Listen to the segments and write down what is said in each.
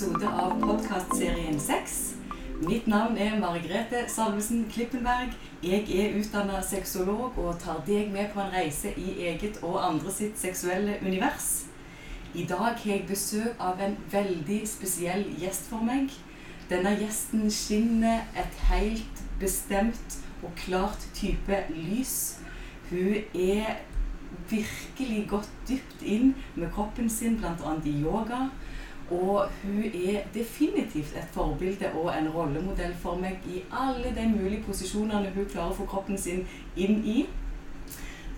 episode av podkastserien Sex. Mitt navn er Margrethe Salvesen Klippenberg. Jeg er utdanna sexolog og tar deg med på en reise i eget og andre sitt seksuelle univers. I dag har jeg besøk av en veldig spesiell gjest for meg. Denne gjesten skinner et helt bestemt og klart type lys. Hun er virkelig gått dypt inn med kroppen sin, bl.a. i yoga. Og hun er definitivt et forbilde og en rollemodell for meg i alle de mulige posisjonene hun klarer å få kroppen sin inn i.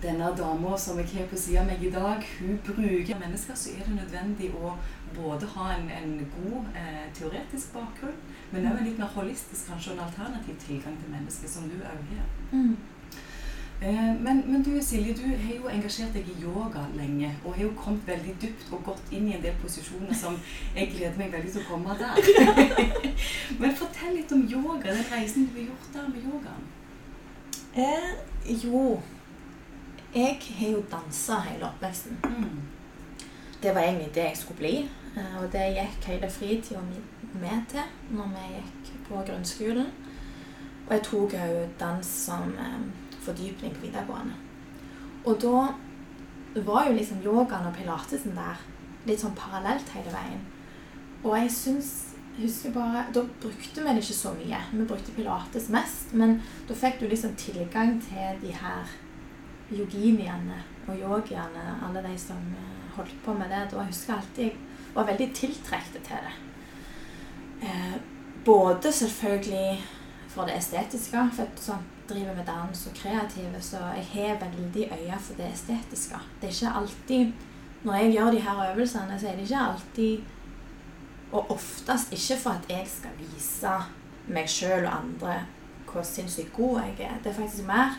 Denne dama som jeg har på siden av meg i dag, hun bruker mennesker, så er det nødvendig å både ha en, en god eh, teoretisk bakgrunn, men også en litt mer holistisk, kanskje en alternativ tilgang til mennesker, som du òg har. Mm. Eh, men, men du Silje, du har jo engasjert deg i yoga lenge, og har jo kommet veldig dypt og godt inn i en del posisjoner som jeg gleder meg veldig til å komme der. men fortell litt om yoga, den reisen du har gjort der med yogaen. Eh, jo Jeg har jo dansa hele oppveksten. Mm. Det var egentlig det jeg skulle bli. eh, Og det gikk hele fritida mi med til når vi gikk på grunnskolen. Og jeg tok òg dans som eh, fordypning på videregående. Og da var jo liksom yogaen og pilatesen der litt sånn parallelt hele veien. Og jeg syns husker bare, Da brukte vi det ikke så mye. Vi brukte pilates mest. Men da fikk du liksom tilgang til de her yoginiene og yogiene, alle de som eh, holdt på med det. Da husker jeg alltid jeg var veldig tiltrukket til det. Eh, både selvfølgelig for det estetiske. for at sånn, driver med dans og kreative, så jeg har veldig øye for det estetiske. Det er ikke alltid Når jeg gjør de her øvelsene, så er det ikke alltid Og oftest ikke for at jeg skal vise meg sjøl og andre hvor sinnssykt god jeg er. Det er faktisk mer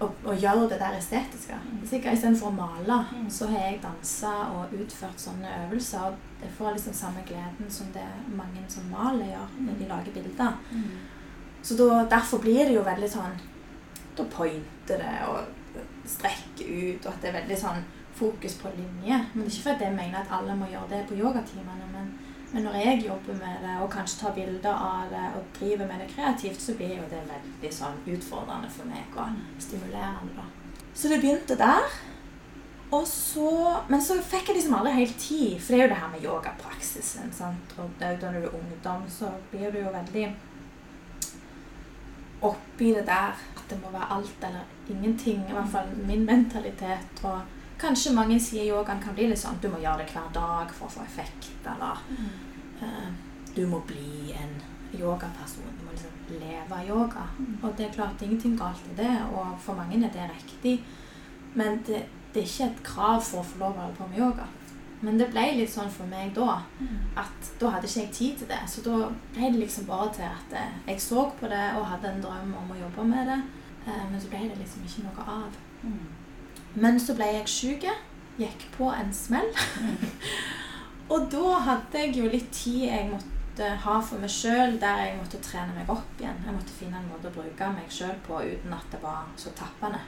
å, å gjøre det der estetiske. Sikkert Istedenfor å male, Mm. så har jeg dansa og utført sånne øvelser. og Jeg får liksom samme gleden som det mange som maler gjør når de lager bilder. Så da, derfor blir det jo veldig sånn Da pointer det og strekker ut, og at det er veldig sånn fokus på linje. Men ikke fordi jeg mener at alle må gjøre det på yogatimene, men, men når jeg jobber med det og kanskje tar bilder av det og driver med det kreativt, så blir jo det veldig sånn utfordrende for meg og stimulerende. da. Så det begynte der. Og så, men så fikk jeg liksom aldri helt tid, for det er jo det her med yogapraksisen. sant? Og det når du er ungdom, så blir du jo veldig oppi det der at det må være alt eller ingenting. I hvert fall min mentalitet. Og kanskje mange sier yogaen kan bli litt sånn du må gjøre det hver dag for å få effekt. Eller eh, du må bli en yogaperson. Du må liksom leve yoga. Og det er klart ingenting galt i det, og for mange er det riktig. Men det, det er ikke et krav for å få lov å holde på med yoga. Men det ble litt sånn for meg da at da hadde ikke jeg tid til det. Så da ble det liksom bare til at eh, jeg så på det og hadde en drøm om å jobbe med det. Eh, Men så ble det liksom ikke noe av. Men så ble jeg syk. Gikk på en smell. og da hadde jeg jo litt tid jeg måtte ha for meg sjøl, der jeg måtte trene meg opp igjen. Jeg måtte finne en måte å bruke meg sjøl på uten at det var så tappende.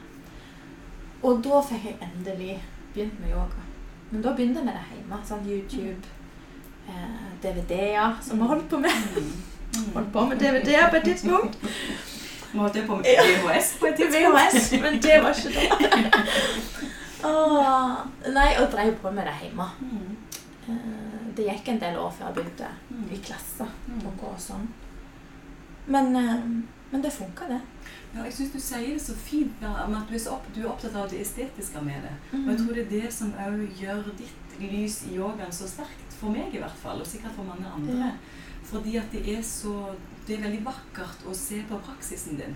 Og da fikk jeg endelig begynt med yoga. Men da begynte vi det hjemme. Sånn YouTube, eh, DVD-er som vi holdt på med. Holdt på med DVD-er på et tidspunkt. Vi holdt jo på med VHS på et tidspunkt. VHS, men det var ikke det. Åh, nei, og drev på med det hjemme. Mm. Eh, Det gikk en del år før jeg begynte Mm. i klasse Mm. gå sånn. Men, eh, men det funka, det. Ja, jeg syns du sier det så fint ja, at du er, så opp, du er opptatt av det estetiske med det. Og jeg tror det er det som òg gjør ditt lys i yogaen så sterkt. For meg i hvert fall, og sikkert for mange andre. Ja. Fordi at det er så Det er veldig vakkert å se på praksisen din.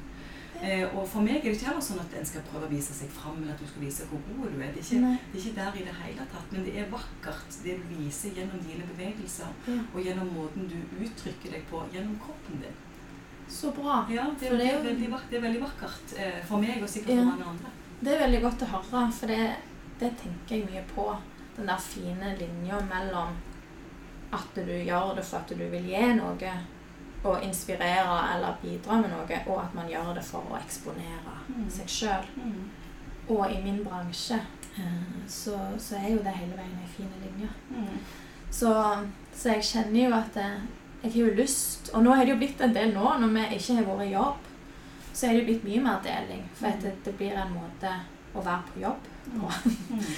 Eh, og for meg er det ikke heller sånn at en skal prøve å vise seg fram, eller at du skal vise hvor god du er. Det er ikke, det er ikke der i det hele tatt. Men det er vakkert, det du viser gjennom dine bevegelser, og gjennom måten du uttrykker deg på gjennom kroppen din. Så bra. Ja, det, er, det er veldig, det er veldig vakkert eh, for meg, og sikkert Ja. for mange andre. Det er veldig godt å høre, for det, det tenker jeg mye på. Den der fine linja mellom at du gjør det for at du vil gi noe, og inspirere eller bidra med noe, og at man gjør det for å eksponere Mm. seg sjøl. Mm. Og i min bransje eh, så, så er jo det hele veien ei fin linje. Mm. Så, så jeg kjenner jo at jeg, har jo lyst Og nå har det jo blitt en del nå, når vi ikke har vært i jobb, så er det jo blitt mye mer deling. For at det, det blir en måte å være på jobb på. Mm.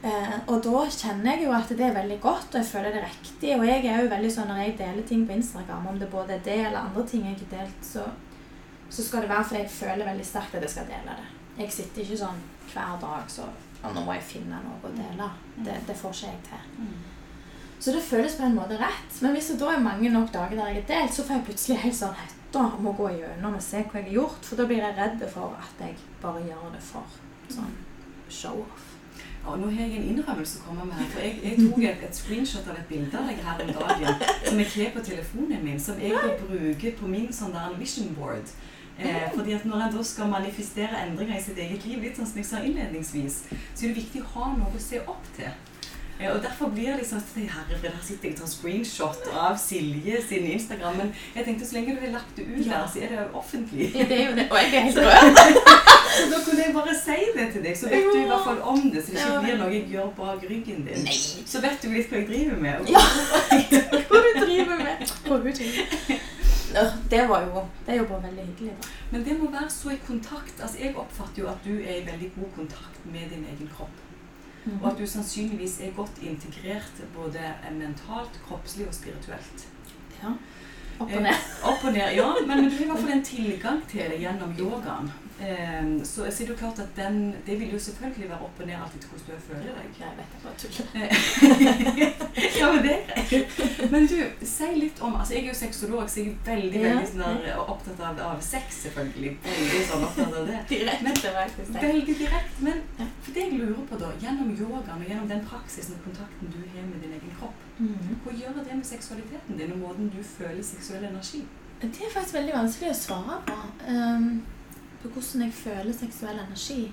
Eh, og da kjenner jeg jo at det er veldig godt, og jeg føler det er riktig. Og jeg er jo veldig sånn når jeg deler ting på Instagram, om det både er det eller andre ting jeg har delt, så, så skal det være fordi jeg føler veldig sterkt at jeg skal dele det. Jeg sitter ikke sånn hver dag så og nå må jeg finne noe å dele. Det, det får ikke jeg til. Så det føles på en måte rett. Men hvis det da er mange nok dager der jeg er delt, så får jeg plutselig helt sånn hetta om å gå gjennom og se hva jeg har gjort. For da blir jeg redd for at jeg bare gjør det for sånn show-off. Ja, nå har jeg en innrømmelse å komme med her. For jeg, jeg tok et, et screenshot av et bilde av deg her om dagen som jeg har på telefonen min, som jeg da bruker på min sånn der vision board. Eh, fordi at Når en da skal manifestere endringer i sitt eget liv, litt sånn som jeg sa innledningsvis, så er det viktig å ha noe å se opp til. Eh, og Derfor blir det liksom Herregud, her sitter jeg og tar screenshot av Silje sin Instagram. Men jeg tenkte så lenge du har lagt det ut Ja. der, så er det offentlig. Ja, det er jo det. Og jeg er helt rød. Så da kunne jeg bare si det til deg, så vet du i hvert fall om det. Så det ikke blir noe jeg gjør bak ryggen din. Nei. Så vet du litt hva jeg driver med. og- Ja. Hva du driver med? Hva du driver med. Det var jo Det er jo bare veldig hyggelig, da. Men det må være så i kontakt. Altså, Jeg oppfatter jo at du er i veldig god kontakt med din egen kropp. Og at du sannsynligvis er godt integrert både mentalt, kroppslig og spirituelt. Ja. Opp og ned. Opp og ned, ja. Men, men du har i hvert fall en tilgang til det gjennom yogaen. Eh, så, jeg sier jo klart at den, det vil jo selvfølgelig være opp og ned alltid til hvordan du føler deg. Jeg vet jeg bare tuller. ja, men det er. Men du, si litt om altså Jeg er jo sexolog, så jeg er veldig Ja. veldig sånn opptatt av, av sex, selvfølgelig. Veldig sånn opptatt av det. Direkte, faktisk. det. Veldig direkte. Men for det jeg lurer på, da, gjennom yogaen og gjennom den praksisen og kontakten du har med din egen kropp, Mhm. hva gjør det med seksualiteten din og måten du føler seksuell energi? Det er faktisk veldig vanskelig å svare på. ehm, på hvordan jeg føler seksuell energi.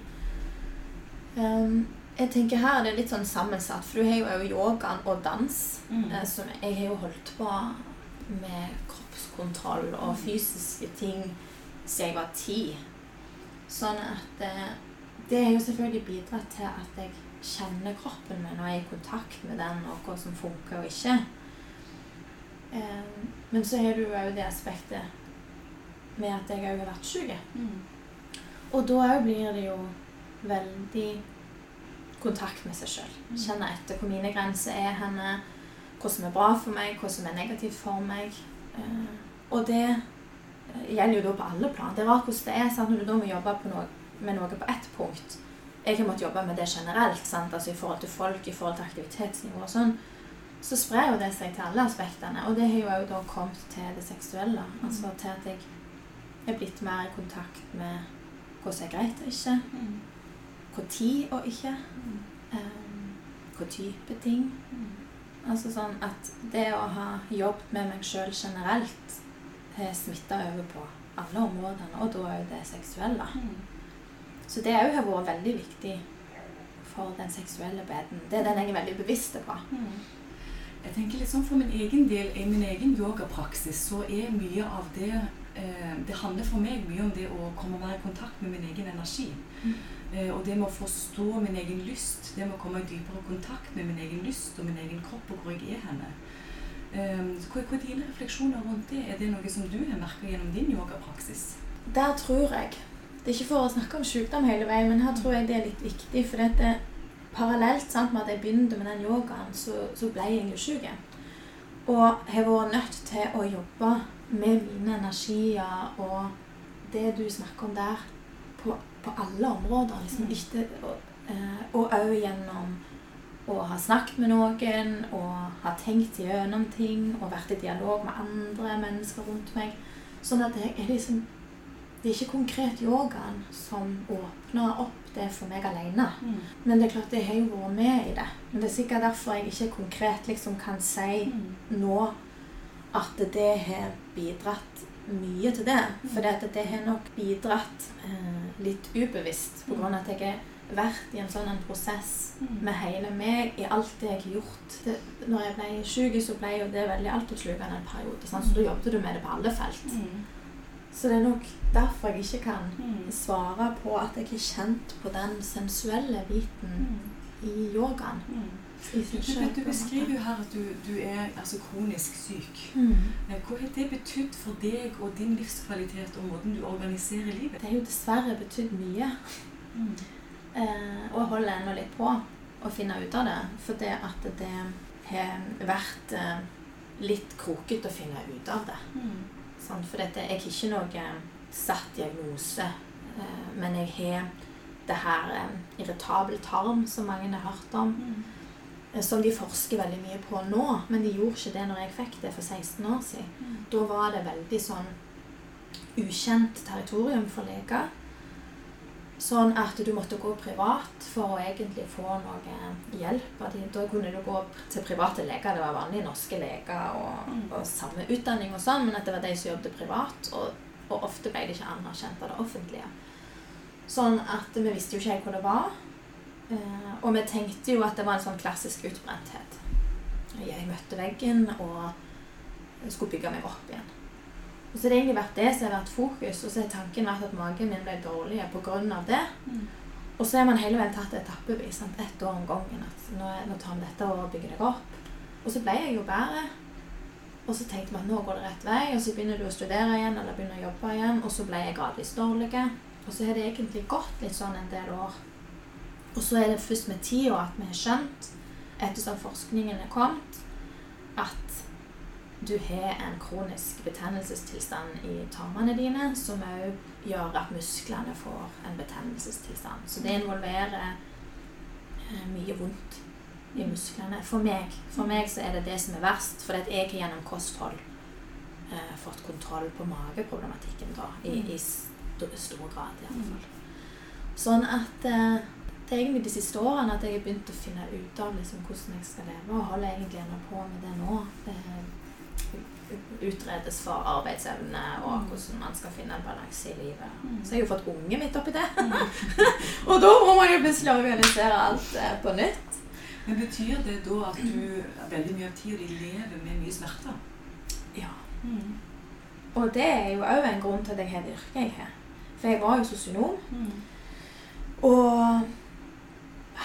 Um, jeg tenker her Det er litt sånn sammensatt, for du har jo yogaen og dans. Mm. eh, som jeg har jo holdt på med kroppskontroll og fysiske ting siden jeg var ti. Sånn at eh, det har jo selvfølgelig bidratt til at jeg kjenner kroppen min og er i kontakt med den, og hva som funker og ikke. Eh, men så har du òg det aspektet med at jeg òg har vært syk. Mm. Og da òg blir det jo veldig kontakt med seg sjøl. Mm. Kjenne etter hvor mine grenser er henne, hva som er bra for meg, hva som er negativt for meg. Eh, og det eh, gjelder jo da på alle plan. Det er rart hvordan det er sant? når du da må jobbe på noe, med noe på ett punkt. Jeg har måttet jobbe med det generelt, sant? Altså i forhold til folk, i forhold til aktivitetsnivå og sånn. Så sprer jo det seg til alle aspektene. Og det har jo òg da kommet til det seksuelle. Altså til at jeg er blitt mer i kontakt med hva som er greit og ikke. Mm. Hva tid og ikke. Mm. Um, hva type ting. Mm. Altså sånn at det å ha jobbet med meg sjøl generelt har smitta over på alle områdene, og da òg det seksuelle. Så det òg har vært veldig viktig for den seksuelle beden. Det er den jeg er veldig bevisst på. Jeg tenker litt sånn For min egen del, i min egen yogapraksis, så er mye av det eh, Det handler for meg mye om det å komme og være i kontakt med min egen energi. Mm. Eh, og det med å forstå min egen lyst. Det med å komme i dypere kontakt med min egen lyst og min egen kropp og hvor jeg er henne. Eh, hva, hva er dine refleksjoner rundt det? Er det noe som du har merka gjennom din yogapraksis? Der tror jeg Det er ikke for å snakke om sykdom hele veien, men her tror jeg det er litt viktig. For dette, parallelt sant, med at jeg begynte med den yogaen, så, så ble jeg jo syk. Og har vært nødt til å jobbe med mine energier og det du snakker om der, på, på alle områder. Liksom, Mm. ikke, eh, og òg gjennom å ha snakket med noen og ha tenkt gjennom ting og vært i dialog med andre mennesker rundt meg. Sånn at jeg er liksom Det er ikke konkret yogaen som åpner opp det for meg alene. Mm. Men det er klart jeg har jo vært med i det. Men det er sikkert derfor jeg ikke konkret liksom kan si Mm. nå at det har bidratt mye til det. For det, har nok bidratt eh, litt ubevisst på grunn av at jeg har vært i en sånn en prosess Mm. med hele meg i alt det jeg har gjort. Det, når jeg ble syk, så ble jo det veldig altoppslukende en periode. Sant? Så da jobbet du med det på alle felt. Mm. Så det er nok derfor jeg ikke kan Mm. svare på at jeg har kjent på den sensuelle biten Mm. i yogaen. Du, beskriver jo her at du, du er altså, kronisk syk. Mm. Eh, Hva har det betydd for deg og din livskvalitet og måten du organiserer livet? Det har jo dessverre betydd mye. Mm. Eh, og holder ennå litt på å finne ut av det. For det at det har vært eh, litt krokete å finne ut av det. Mm. Sånn, For dette, jeg har ikke noe satt diagnose, eh, men jeg har det her eh, irritabel tarm som mange har hørt om, Mm. Eh, som de forsker veldig mye på nå. Men de gjorde ikke det når jeg fikk det for 16 år siden. Mm. Da var det veldig sånn ukjent territorium for leger. Sånn at du måtte gå privat for å egentlig få noe hjelp. Da kunne du gå til private leger. Det var vanlige norske leger og, Mm. og samme utdanning og sånn, men at det var de som jobbet privat. Og, og ofte ble det ikke anerkjent av det offentlige. Sånn at vi visste jo ikke helt hvor det var. Eh, og vi tenkte jo at det var en sånn klassisk utbrenthet. Jeg møtte veggen og skulle bygge meg opp igjen. Og så har det egentlig vært det som har vært fokus, og så har tanken vært at magen min ble dårlig pga. det. Mm. Og så har man hele veien tatt etappevis. sant? Ett år om gangen. At nå, nå tar vi dette og bygger deg opp. Og så ble jeg jo bedre. Og så tenkte vi at nå går det rett vei, og så begynner du å studere igjen eller begynner å jobbe igjen. Og så ble jeg gradvis dårlig. Og så har det egentlig gått litt sånn en del år. Og så er det først med tida at vi har skjønt, ettersom forskningen er kommet, at du har en kronisk betennelsestilstand i tarmene dine, som òg gjør at musklene får en betennelsestilstand. Så det involverer eh, mye vondt i musklene. For meg, for meg så er det det som er verst, for at jeg har gjennom kosthold eh, fått kontroll på mageproblematikken da, i, i st stor grad i alle fall. Sånn at eh, det er egentlig de siste årene at jeg har begynt å finne ut av liksom, hvordan jeg skal leve, og holder egentlig ennå på med det nå. Det utredes for arbeidsevne og Mm. hvordan man skal finne en balanse i livet. Mm. Så jeg har jo fått unge midt oppi det. Mm. og da må man jo plutselig organisere alt eh, på nytt. Men betyr det da at du veldig mye av tida di lever med mye smerter? Ja. Mm. Og det er jo òg en grunn til at jeg har det yrket jeg har. For jeg var jo sosionom. Mm. Og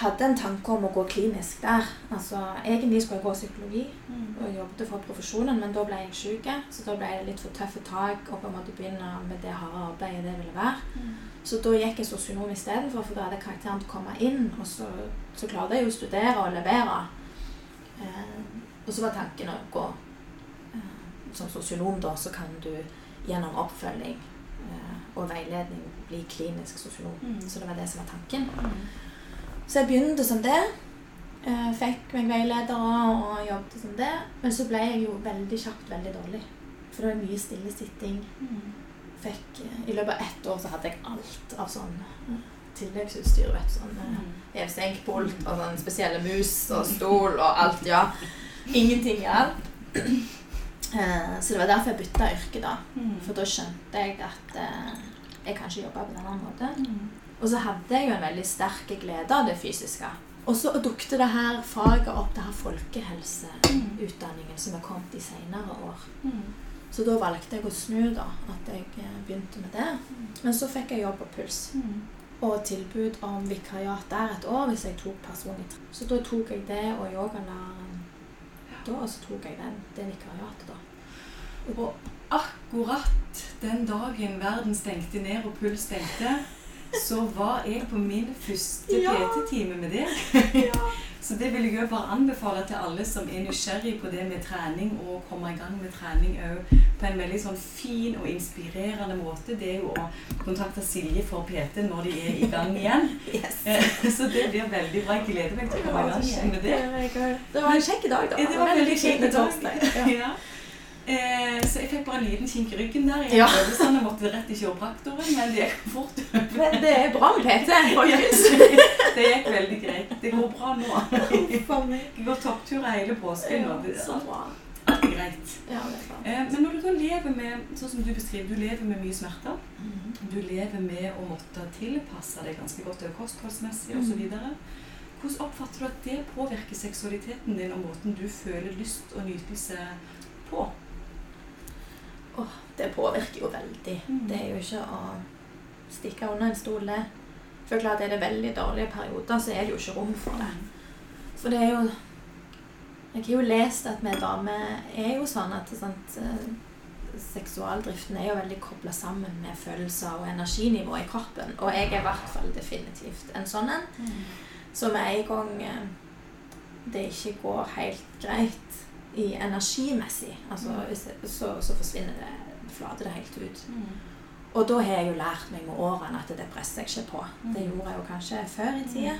hadde en tanke om å gå klinisk der. Altså, Egentlig skulle jeg gå psykologi Mm. og jobbet for profesjonen, men da ble jeg syk. Så da ble det litt for tøffe tak og på en måte begynne med det harde arbeidet det ville være. Mm. Så da gikk jeg sosionom istedenfor, for da hadde karakteren til å komme inn. Og så, så klarte jeg jo å studere og levere. Eh, og så var tanken å gå eh, som sosionom, da, så kan du gjennom oppfølging eh, og veiledning bli klinisk sosionom. Mm. Så det var det som var tanken. Mm. Så jeg begynte som det. eh, Fikk meg veiledere og jobbet som det. Men så ble jeg jo veldig kjapt veldig dårlig. For det var mye stillesitting. sitting. Fikk, eh, I løpet av ett år så hadde jeg alt av sånn eh, tilleggsutstyr. vet du, sånn Mm. Hevsenkpult og sånn spesielle mus og stol og alt, ja. Ingenting hjalp. Så det var derfor jeg bytta yrke, da. Mm. For da skjønte jeg at jeg kan ikke jobbe på den måten. Mm. Og så hadde jeg jo en veldig sterk glede av det fysiske. Og så dukket det her faget opp, det her folkehelseutdanningen som er kommet i senere år. Mm. Så da valgte jeg å snu, da. At jeg eh, begynte med det. Men så fikk jeg jobb på Puls. Mm. Og tilbud om vikariat der et år hvis jeg tok personlig trening. Så da tok jeg det og yogalæreren da, og så tok jeg den, det vikariatet, da. Og akkurat den dagen verden stengte ned og puls stengte, så var jeg på min første Ja. PT-time med deg. Så det vil jeg jo bare anbefale til alle som er nysgjerrig på det med trening, og komme i gang med trening òg på en veldig sånn fin og inspirerende måte. Det er jo å kontakte Silje for PT når de er i gang igjen. Yes. Eh, Så det blir veldig bra. Jeg gleder meg til å komme i gang igjen med det. Det var en kjekk dag, da. Ja, det var veldig fin kjekt dag. torsdag. Ja. Eh, så jeg fikk bare en liten kink i ryggen der. Jeg Ja. sånn jeg måtte rett i kiropraktoren, men det gikk fort. Men det er bra med PT, folkens. Det gikk veldig greit. Det går bra nå. Jeg går topptur hele påsken. Ja, så bra. Alt er greit. Ja, det er. Eh, men når du da lever med sånn som du beskriver, du lever med mye smerter. Mhm. Du lever med å måtte tilpasse deg ganske godt kostholdsmessig osv. Hvordan oppfatter du at det påvirker seksualiteten din og måten du føler lyst og nytelse på? Det påvirker jo veldig. Mm. Det er jo ikke å stikke under en stol, det. For klart er det veldig dårlige perioder, så er det jo ikke rom for det. For det er jo Jeg har jo lest at vi damer er jo sånn at sant, eh, seksualdriften er jo veldig kobla sammen med følelser og energinivå i kroppen. Og jeg er i hvert fall definitivt en sånn en. Mm. Så med en gang eh, det ikke går helt greit i energimessig, altså, Mm. så, så forsvinner det flater det helt ut. Mm. Og da har jeg jo lært meg med årene at det presser jeg ikke på. Det Mm. gjorde jeg jo kanskje før i tida.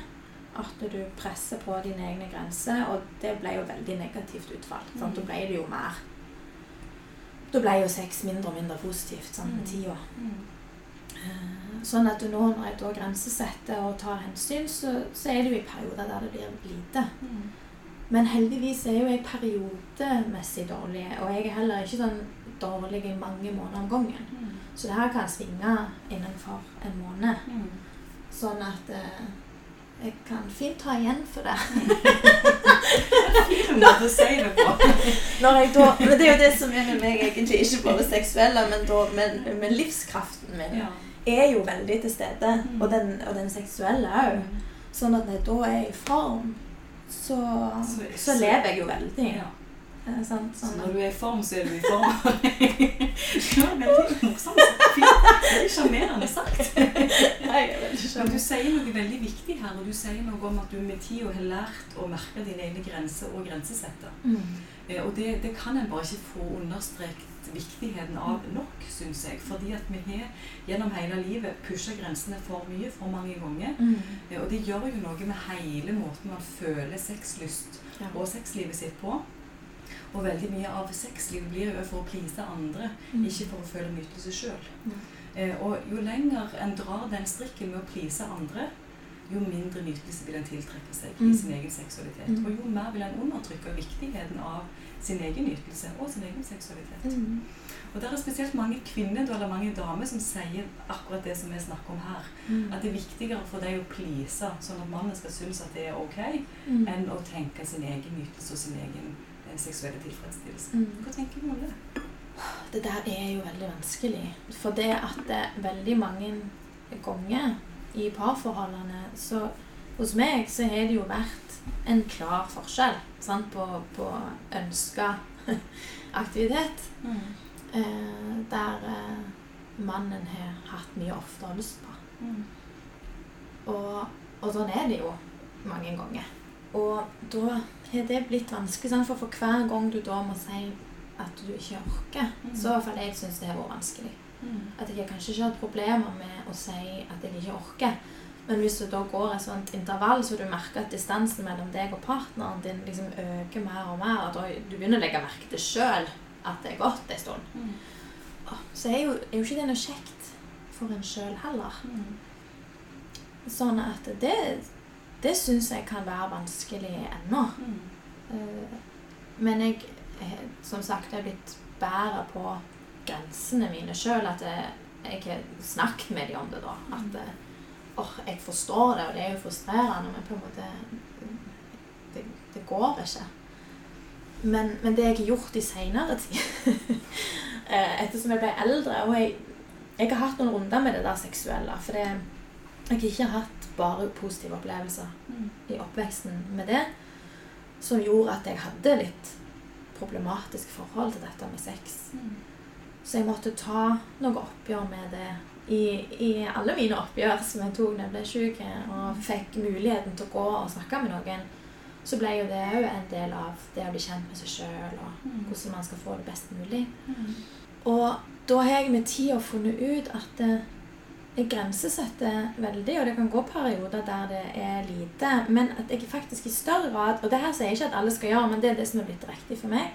At du presser på dine egne grenser, og det ble jo veldig negativt utfall. Sant? Da ble det jo mer Da ble jo sex mindre og mindre positivt sant, med tida. Mm. Eh, Sånn at nå når jeg da grensesetter og tar hensyn, så, så er det jo i perioder der det blir lite. Mm. Men heldigvis er jo jeg periodemessig dårlig, og jeg er heller ikke sånn dårlig i mange måneder om gangen. Mm. Så det her kan svinge innenfor en måned. Mm. Sånn at eh, jeg kan fint ta igjen for det. Fin måte å si det på. Da, men det er jo det som er med meg, egentlig ikke bare seksuelle, men, da, men, men livskraften min Ja. er jo veldig til stede. Mm. Og, den, og den seksuelle òg. Sånn at jeg da er i form, så, Så- så lever jeg jo veldig. Ja. Eh, sant? Så Sånn når du er i form, så er du i form. det var veldig morsomt. Veldig sjarmerende sagt. veldig Men du sier noe veldig viktig her, og du sier noe om at du med tida har lært å merke dine egne grenser og grensesetter. Mm. Eh, Og det, det kan en bare ikke få understreket viktigheten av nok, syns jeg. Fordi at vi har gjennom hele livet pusha grensene for mye for mange ganger. Mm. Eh, Og det gjør jo noe med hele måten man føler sexlyst Ja. og sexlivet sitt på. Og veldig mye av sexlivet blir jo for å please andre, Mm. ikke for å føle nytelse sjøl. Eh, og jo lenger en drar den strikken med å please andre, jo mindre nytelse vil en tiltrekke seg i Mm. sin egen seksualitet. Mm. Og jo mer vil en undertrykke viktigheten av sin egen nytelse og sin egen seksualitet. Mm. Og det er spesielt mange kvinner eller mange damer som sier akkurat det som vi snakker om her. Mm. At det er viktigere for deg å please, sånn at mannen skal synes at det er ok, Mm. enn å tenke sin egen nytelse og sin egen eh, seksuelle tilfredsstillelse. Mm. Hva tenker du om det? Det der er jo veldig vanskelig. For det at det veldig mange ganger i parforholdene så Hos meg så har det jo vært en klar forskjell sant, på, på ønska aktivitet. Eh, der eh, mannen har hatt mye oftere lyst på. Mm. Og, og sånn er det jo mange ganger. Og da har det blitt vanskelig, sant? for for hver gang du da må si at du ikke orker, Mm. så i hvert fall jeg syns det har vært vanskelig. Mm. At jeg kanskje ikke har problemer med å si at jeg ikke orker. Men hvis du da går et sånt intervall, så du merker at distansen mellom deg og partneren din liksom øker mer og mer, og du begynner å legge merke til sjøl at det er gått en stund, Mm. Så er jo, er jo ikke det noe kjekt for en sjøl heller. Mm. Sånn at det, det syns jeg kan være vanskelig ennå. Mm. Eh, Men jeg er som sagt er blitt bedre på grensene mine sjøl. At jeg, jeg har snakket med dem om det, da. At åh, jeg forstår det, og det er jo frustrerende, men på en måte Det, det går ikke. Men, men det jeg har gjort i seinere tid, eh, ettersom jeg ble eldre Og jeg, jeg har hatt noen runder med det der seksuelle. For det, jeg har ikke hatt bare positive opplevelser Mm. i oppveksten med det, som gjorde at jeg hadde litt problematisk forhold til dette med sex. Mm. Så jeg måtte ta noe oppgjør med det i, i alle mine oppgjør som jeg tok da jeg ble syk, og fikk muligheten til å gå og snakke med noen. Så ble jo det òg en del av det å bli kjent med seg sjøl, og Mm. hvordan man skal få det best mulig. Mm. Og da har jeg med tida funnet ut at eh, jeg grensesetter veldig, og det kan gå perioder der det er lite, men at jeg faktisk i større grad Og det her sier jeg ikke at alle skal gjøre, men det er det som er blitt riktig for meg.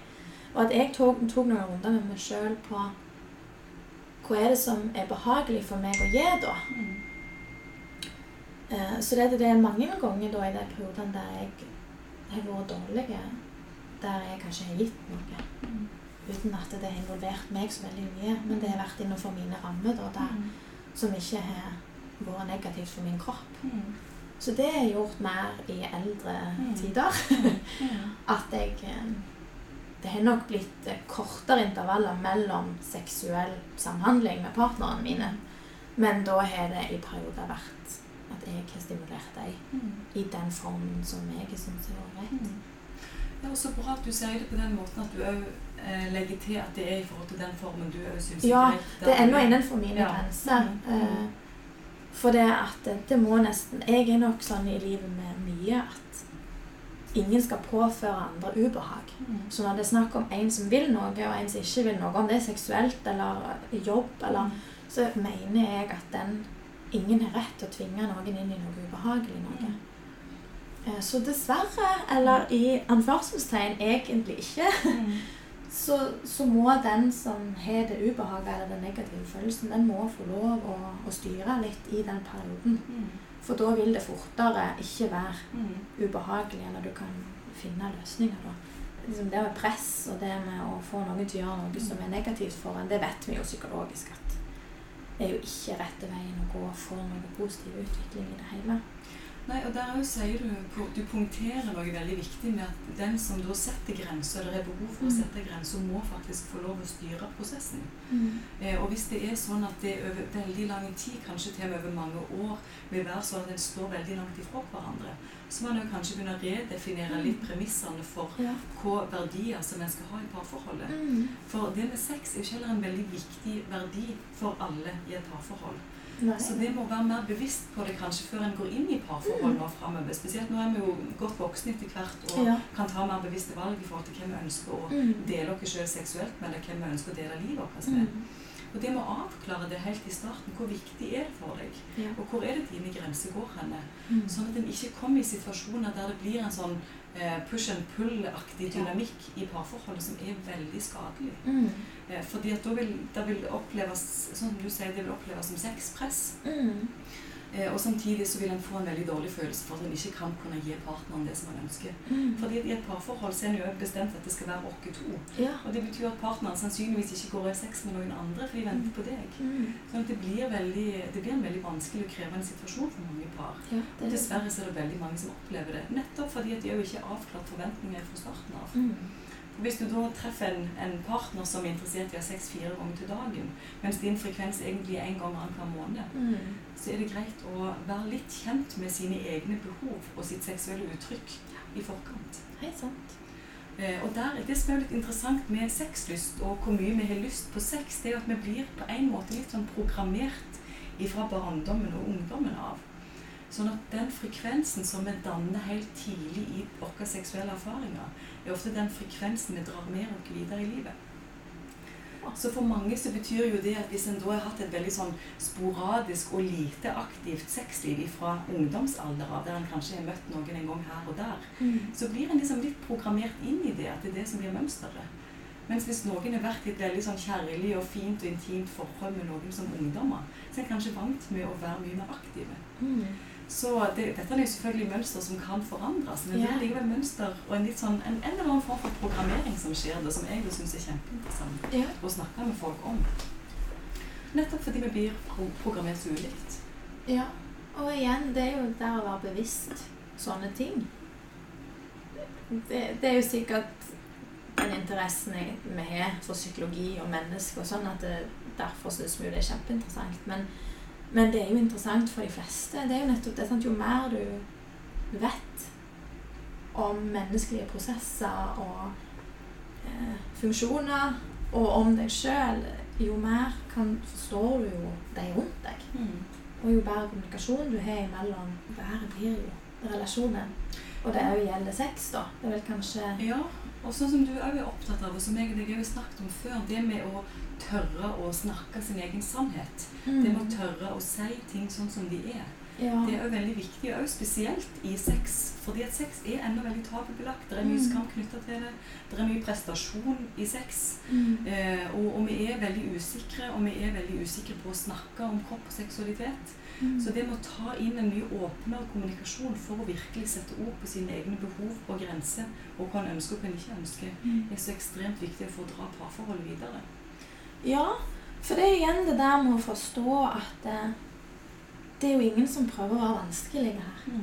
Og at jeg tok, tok noen runder med meg sjøl på hva er det som er behagelig for meg å gi, da. Mm. Eh, Så det, det er mange ganger da i de periodene der jeg har vært dårlig, der jeg kanskje har gitt noe Mm. uten at det har involvert meg så veldig mye. Men det har vært innenfor mine rammer, da, der, Mm. som ikke har vært negativt for min kropp. Mm. Så det har jeg gjort mer i eldre Mm. tider. Mm. At jeg eh, Det har nok blitt eh, kortere intervaller mellom seksuell samhandling med partnerne mine. Men da har det i perioder vært at jeg har stimulert deg i den formen som jeg syns er ålreit. Ja, er så bra at du sier det på den måten at du òg eh, legger til at det er i forhold til den formen du òg syns Ja, er greit. Det er ennå innenfor mine Ja. grenser. Mm. Eh, for det at det, det må nesten Jeg er nok sånn i livet med mye at ingen skal påføre andre ubehag. Mm. Så når det er snakk om en som vil noe, og en som ikke vil noe, om det er seksuelt eller jobb, eller, så mener jeg at den ingen har rett til å tvinge noen inn i noe ubehagelig. noe. Eh, Så dessverre, eller i anførselstegn egentlig ikke, Mm. så, så må den som har det ubehaget eller den negative følelsen, den må få lov å, å styre litt i den perioden. For da vil det fortere ikke være Mm. ubehagelig, eller du kan finne løsninger. da. Liksom det med press og det med å få noen til å gjøre noe som er negativt for en, det vet vi jo psykologisk at det er jo ikke rette veien å gå for noe positiv utvikling i det hele. Nei, og der sier du Du punkterer noe veldig viktig med at den som da setter grenser, eller er behov for å Mm. sette grenser, må faktisk få lov å styre prosessen. Eh, og hvis det er sånn at det over veldig lang tid, kanskje til og med over mange år, vil være sånn at en står veldig langt ifra hverandre, så må en jo kanskje begynne å redefinere litt premissene for Ja. hva verdier som en skal ha i parforholdet. Mm. For det med sex er jo ikke heller en veldig viktig verdi for alle i et parforhold. Nei. Så det må være mer bevisst på det kanskje før en går inn i parforhold Mm. nå framover. Spesielt nå er vi jo godt voksne etter hvert og Ja. kan ta mer bevisste valg i forhold til hvem vi ønsker å Mm. dele oss selv seksuelt med, eller hvem vi ønsker å dele livet vårt med. Mm. Og det må avklare det helt i starten. Hvor viktig er det for deg? Ja. Og hvor er det dine grenser går henne? Mm. Sånn at en ikke kommer i situasjoner der det blir en sånn eh, push and pull-aktig Ja. dynamikk i parforholdet som er veldig skadelig. Mm. Eh, fordi at da vil det vil oppleves sånn som du sier, det vil oppleves som sexpress. Mm. Eh, og samtidig så vil en få en veldig dårlig følelse for at en ikke kan kunne gi partneren det som en ønsker. Mm. Fordi i et parforhold så er en jo bestemt at det skal være oss to. Ja. Og det betyr at partneren sannsynligvis ikke går i sex med noen andre, for de venter på deg. Mm. Sånn at det blir, veldig, det blir en veldig vanskelig og krevende situasjon for mange par. ja. Og dessverre så er det veldig mange som opplever det. Nettopp fordi at de jo ikke har avklart forventninger fra starten av. Mm. Hvis du da treffer en, en partner som er interessert i å ha sex fire ganger til dagen, mens din frekvens egentlig er en gang annenhver måned, Mm. så er det greit å være litt kjent med sine egne behov og sitt seksuelle uttrykk i forkant. Helt sant. Eh, og der, Det som er litt interessant med sexlyst og hvor mye vi har lyst på sex, det er at vi blir på en måte litt sånn programmert fra barndommen og ungdommen av. Sånn at den frekvensen som vi danner helt tidlig i våre seksuelle erfaringer, er ofte den frekvensen vi drar med oss videre i livet. Så for mange så betyr jo det at hvis en da har hatt et veldig sånn sporadisk og lite aktivt sexliv fra ungdomsalder av, der en kanskje har møtt noen en gang her og der, Mm. så blir en liksom litt programmert inn i det, at det er det som blir mønsteret. Mens hvis noen har vært i et veldig sånn kjærlig og fint og intimt forhold med noen som ungdommer, så er en kanskje vant med å være mye mer aktive. Mm. Så det, dette er jo selvfølgelig mønster som kan forandres, men det er likevel mønster og en, litt sånn, en, en eller annen form for programmering som skjer det, som jeg syns er kjempeinteressant Ja. å snakke med folk om. Nettopp fordi vi blir programmert så ulikt. ja. Og igjen, det er jo det å være bevisst sånne ting. Det, det er jo sikkert den interessen jeg, vi har for psykologi og mennesker, og sånn at det, derfor syns vi jo det er kjempeinteressant. Men, men det er jo interessant for de fleste. Det er jo nettopp det. Sant? Jo mer du vet om menneskelige prosesser og eh, funksjoner, og om deg sjøl, jo mer kan, forstår du jo de rundt deg. Og jo bedre kommunikasjon du har imellom, bedre blir jo relasjonen. Og det òg gjelder sex, da. Det er vel kanskje Ja, og sånn som du òg er opptatt av, og som jeg og deg har snakket om før, det med å tørre å snakke sin egen sannhet. Det med å tørre å si ting sånn som de er. Ja. Det er jo veldig viktig, og spesielt i sex. Fordi at sex er ennå veldig tabubelagt. Det er mye Mm. skam knytta til det. Det er mye prestasjon i sex. Mm. Eh, og, og vi er veldig usikre, og vi er veldig usikre på å snakke om kropp og seksualitet. Mm. Så det med å ta inn en mye åpnere kommunikasjon for å virkelig sette ord på sine egne behov og grenser, og hva en ønsker og hva en ikke ønsker, Mm. er så ekstremt viktig for å dra parforholdet videre. Ja, for det er igjen det der med å forstå at eh, det er jo ingen som prøver å være vanskelig her.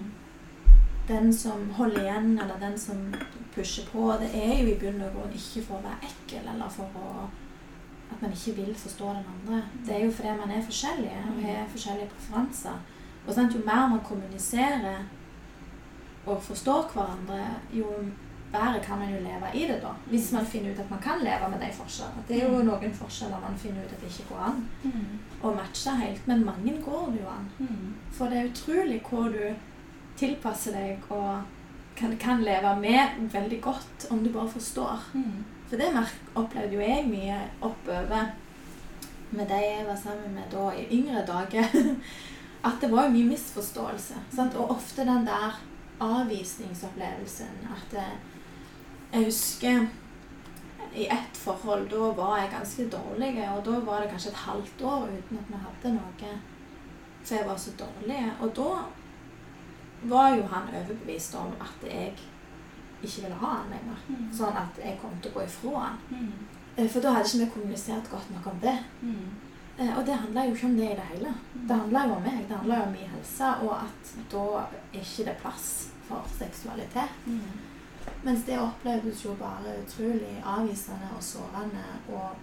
Den som holder igjen, eller den som pusher på, det er jo i bunn og grunn ikke for å være ekkel, eller for å, at man ikke vil forstå den andre. Det er jo fordi man er forskjellige og har forskjellige preferanser. Og sant, jo mer man kommuniserer og forstår hverandre, jo bedre kan man jo leve i det da. Hvis man finner ut at man kan leve med de forskjellene. Det er jo Mm. noen forskjeller man finner ut at det ikke går an Mm. å matche helt, men mange går det jo an. Mm. For det er utrolig hvor du tilpasser deg og kan, kan leve med veldig godt om du bare forstår. Mm. For det opplevde jo jeg mye oppover med de jeg var sammen med da i yngre dager. At det var jo mye misforståelse. Sant? Og ofte den der avvisningsopplevelsen. At jeg husker i ett forhold, da var jeg ganske dårlig. Og da var det kanskje et halvt år uten at vi hadde noe. For jeg var så dårlig. Og da var jo han overbevist om at jeg ikke ville ha han lenger. Mm. Sånn at jeg kom til å gå ifra han. Mm. Eh, For da hadde ikke vi kommunisert godt nok om det. Mm. Eh, Og det handla jo ikke om det i det hele. Det handla jo om meg. Det handla jo om min helse, og at da er ikke det plass for seksualitet. Mens det opplevdes jo bare utrolig avvisende og sårende, og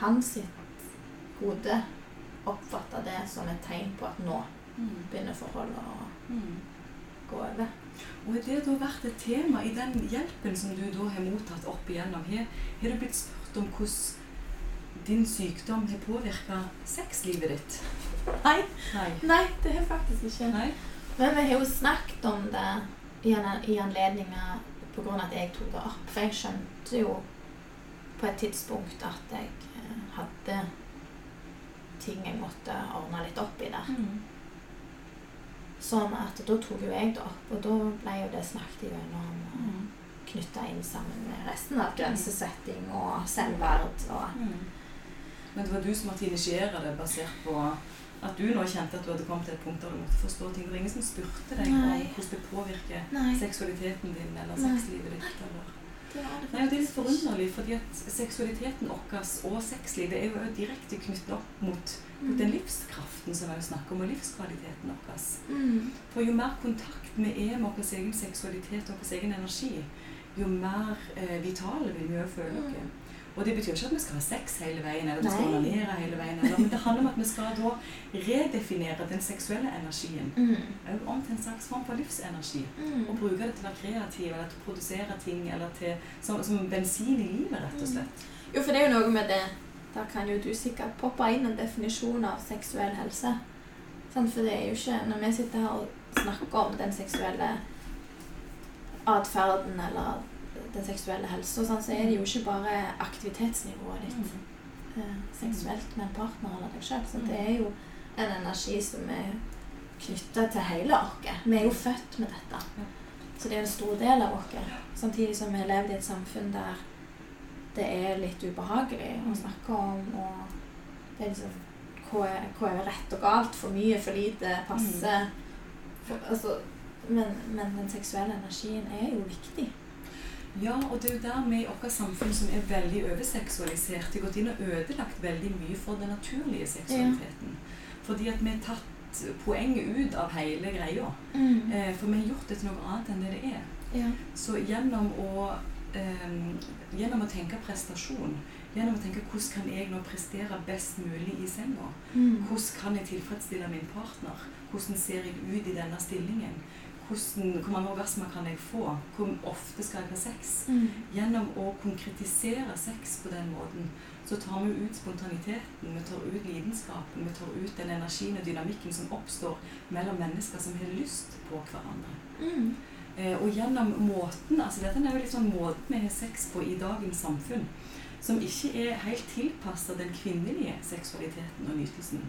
hans hode oppfatta det som et tegn på at nå Mm. begynner forholdet å Mm. gå over. Og har det da vært et tema i den hjelpen som du da har mottatt opp igjennom? Har, har du blitt spurt om hvordan din sykdom har påvirka sexlivet ditt? Nei, Nei. nei, det har faktisk ikke. Nei? Men vi har jo snakket om det i, an i anledninger på grunn av at jeg tok det opp. For jeg skjønte jo på et tidspunkt at jeg eh, hadde ting jeg måtte ordne litt opp i der. Mm. Sånn at da tok jo jeg det opp, og da ble jo det snakket igjennom og Mm. knytta inn sammen med resten av grensesetting og selvverd og Mm. Men det var du som måtte initiere det, basert på at du nå kjente at du hadde kommet til et punkt der du måtte forstå ting. Det var ingen som spurte deg om hvordan det påvirker Nei, seksualiteten din eller Nei. sexlivet ditt. Eller. det var det Nei, det er litt forunderlig, fordi at seksualiteten vår og sexlivet er jo direkte knyttet opp mot, mot den livskraften som vi snakker om, og livskvaliteten vår. Mm. For jo mer kontakt vi er med vår egen seksualitet og vår egen energi, jo mer eh, vitale vil vi føle Mm. Og det betyr ikke at vi skal ha sex hele veien, eller vi skal onanere hele veien, eller, men det handler om at vi skal da redefinere den seksuelle energien Mm. om til en slags form for livsenergi. Mm. Og bruke det til å være kreativ, eller til å produsere ting, eller til, som, som bensin i livet, rett og slett. Jo, for det er jo noe med det Der kan jo du sikkert poppe inn en definisjon av seksuell helse. For det er jo ikke Når vi sitter her og snakker om den seksuelle atferden eller den seksuelle helsa, sånn, så er det jo ikke bare aktivitetsnivået ditt Mm. eh, seksuelt med en partner eller deg sjøl. Mm. Det er jo en energi som er knytta til hele oss. Vi er jo født med dette. Så det er en stor del av oss. Samtidig som vi har levd i et samfunn der det er litt ubehagelig å Mm. snakke om. Og det er liksom hva er, hva er rett og galt? For mye, for lite, passe. For, altså, men, men den seksuelle energien er jo viktig. Ja, og det er jo der vi i vårt samfunn som er veldig overseksualisert, har gått inn og ødelagt veldig mye for den naturlige seksualiteten. Fordi at vi har tatt poenget ut av hele greia. Eh, for vi har gjort det til noe annet enn det det er. Ja. Så gjennom å, eh, gjennom å tenke prestasjon, gjennom å tenke hvordan kan jeg nå prestere best mulig i senga, Mm. hvordan kan jeg tilfredsstille min partner, hvordan ser jeg ut i denne stillingen, hvordan, hvor mange orgasmer kan jeg få, hvor ofte skal jeg ha sex, Mm. Gjennom å konkretisere sex på den måten, så tar vi ut spontaniteten, vi tar ut lidenskapen, vi tar ut den energien og dynamikken som oppstår mellom mennesker som har lyst på hverandre. Mm. Eh, og gjennom måten, altså dette er jo sånn måten vi har sex på i dagens samfunn, som ikke er helt tilpasset den kvinnelige seksualiteten og nytelsen.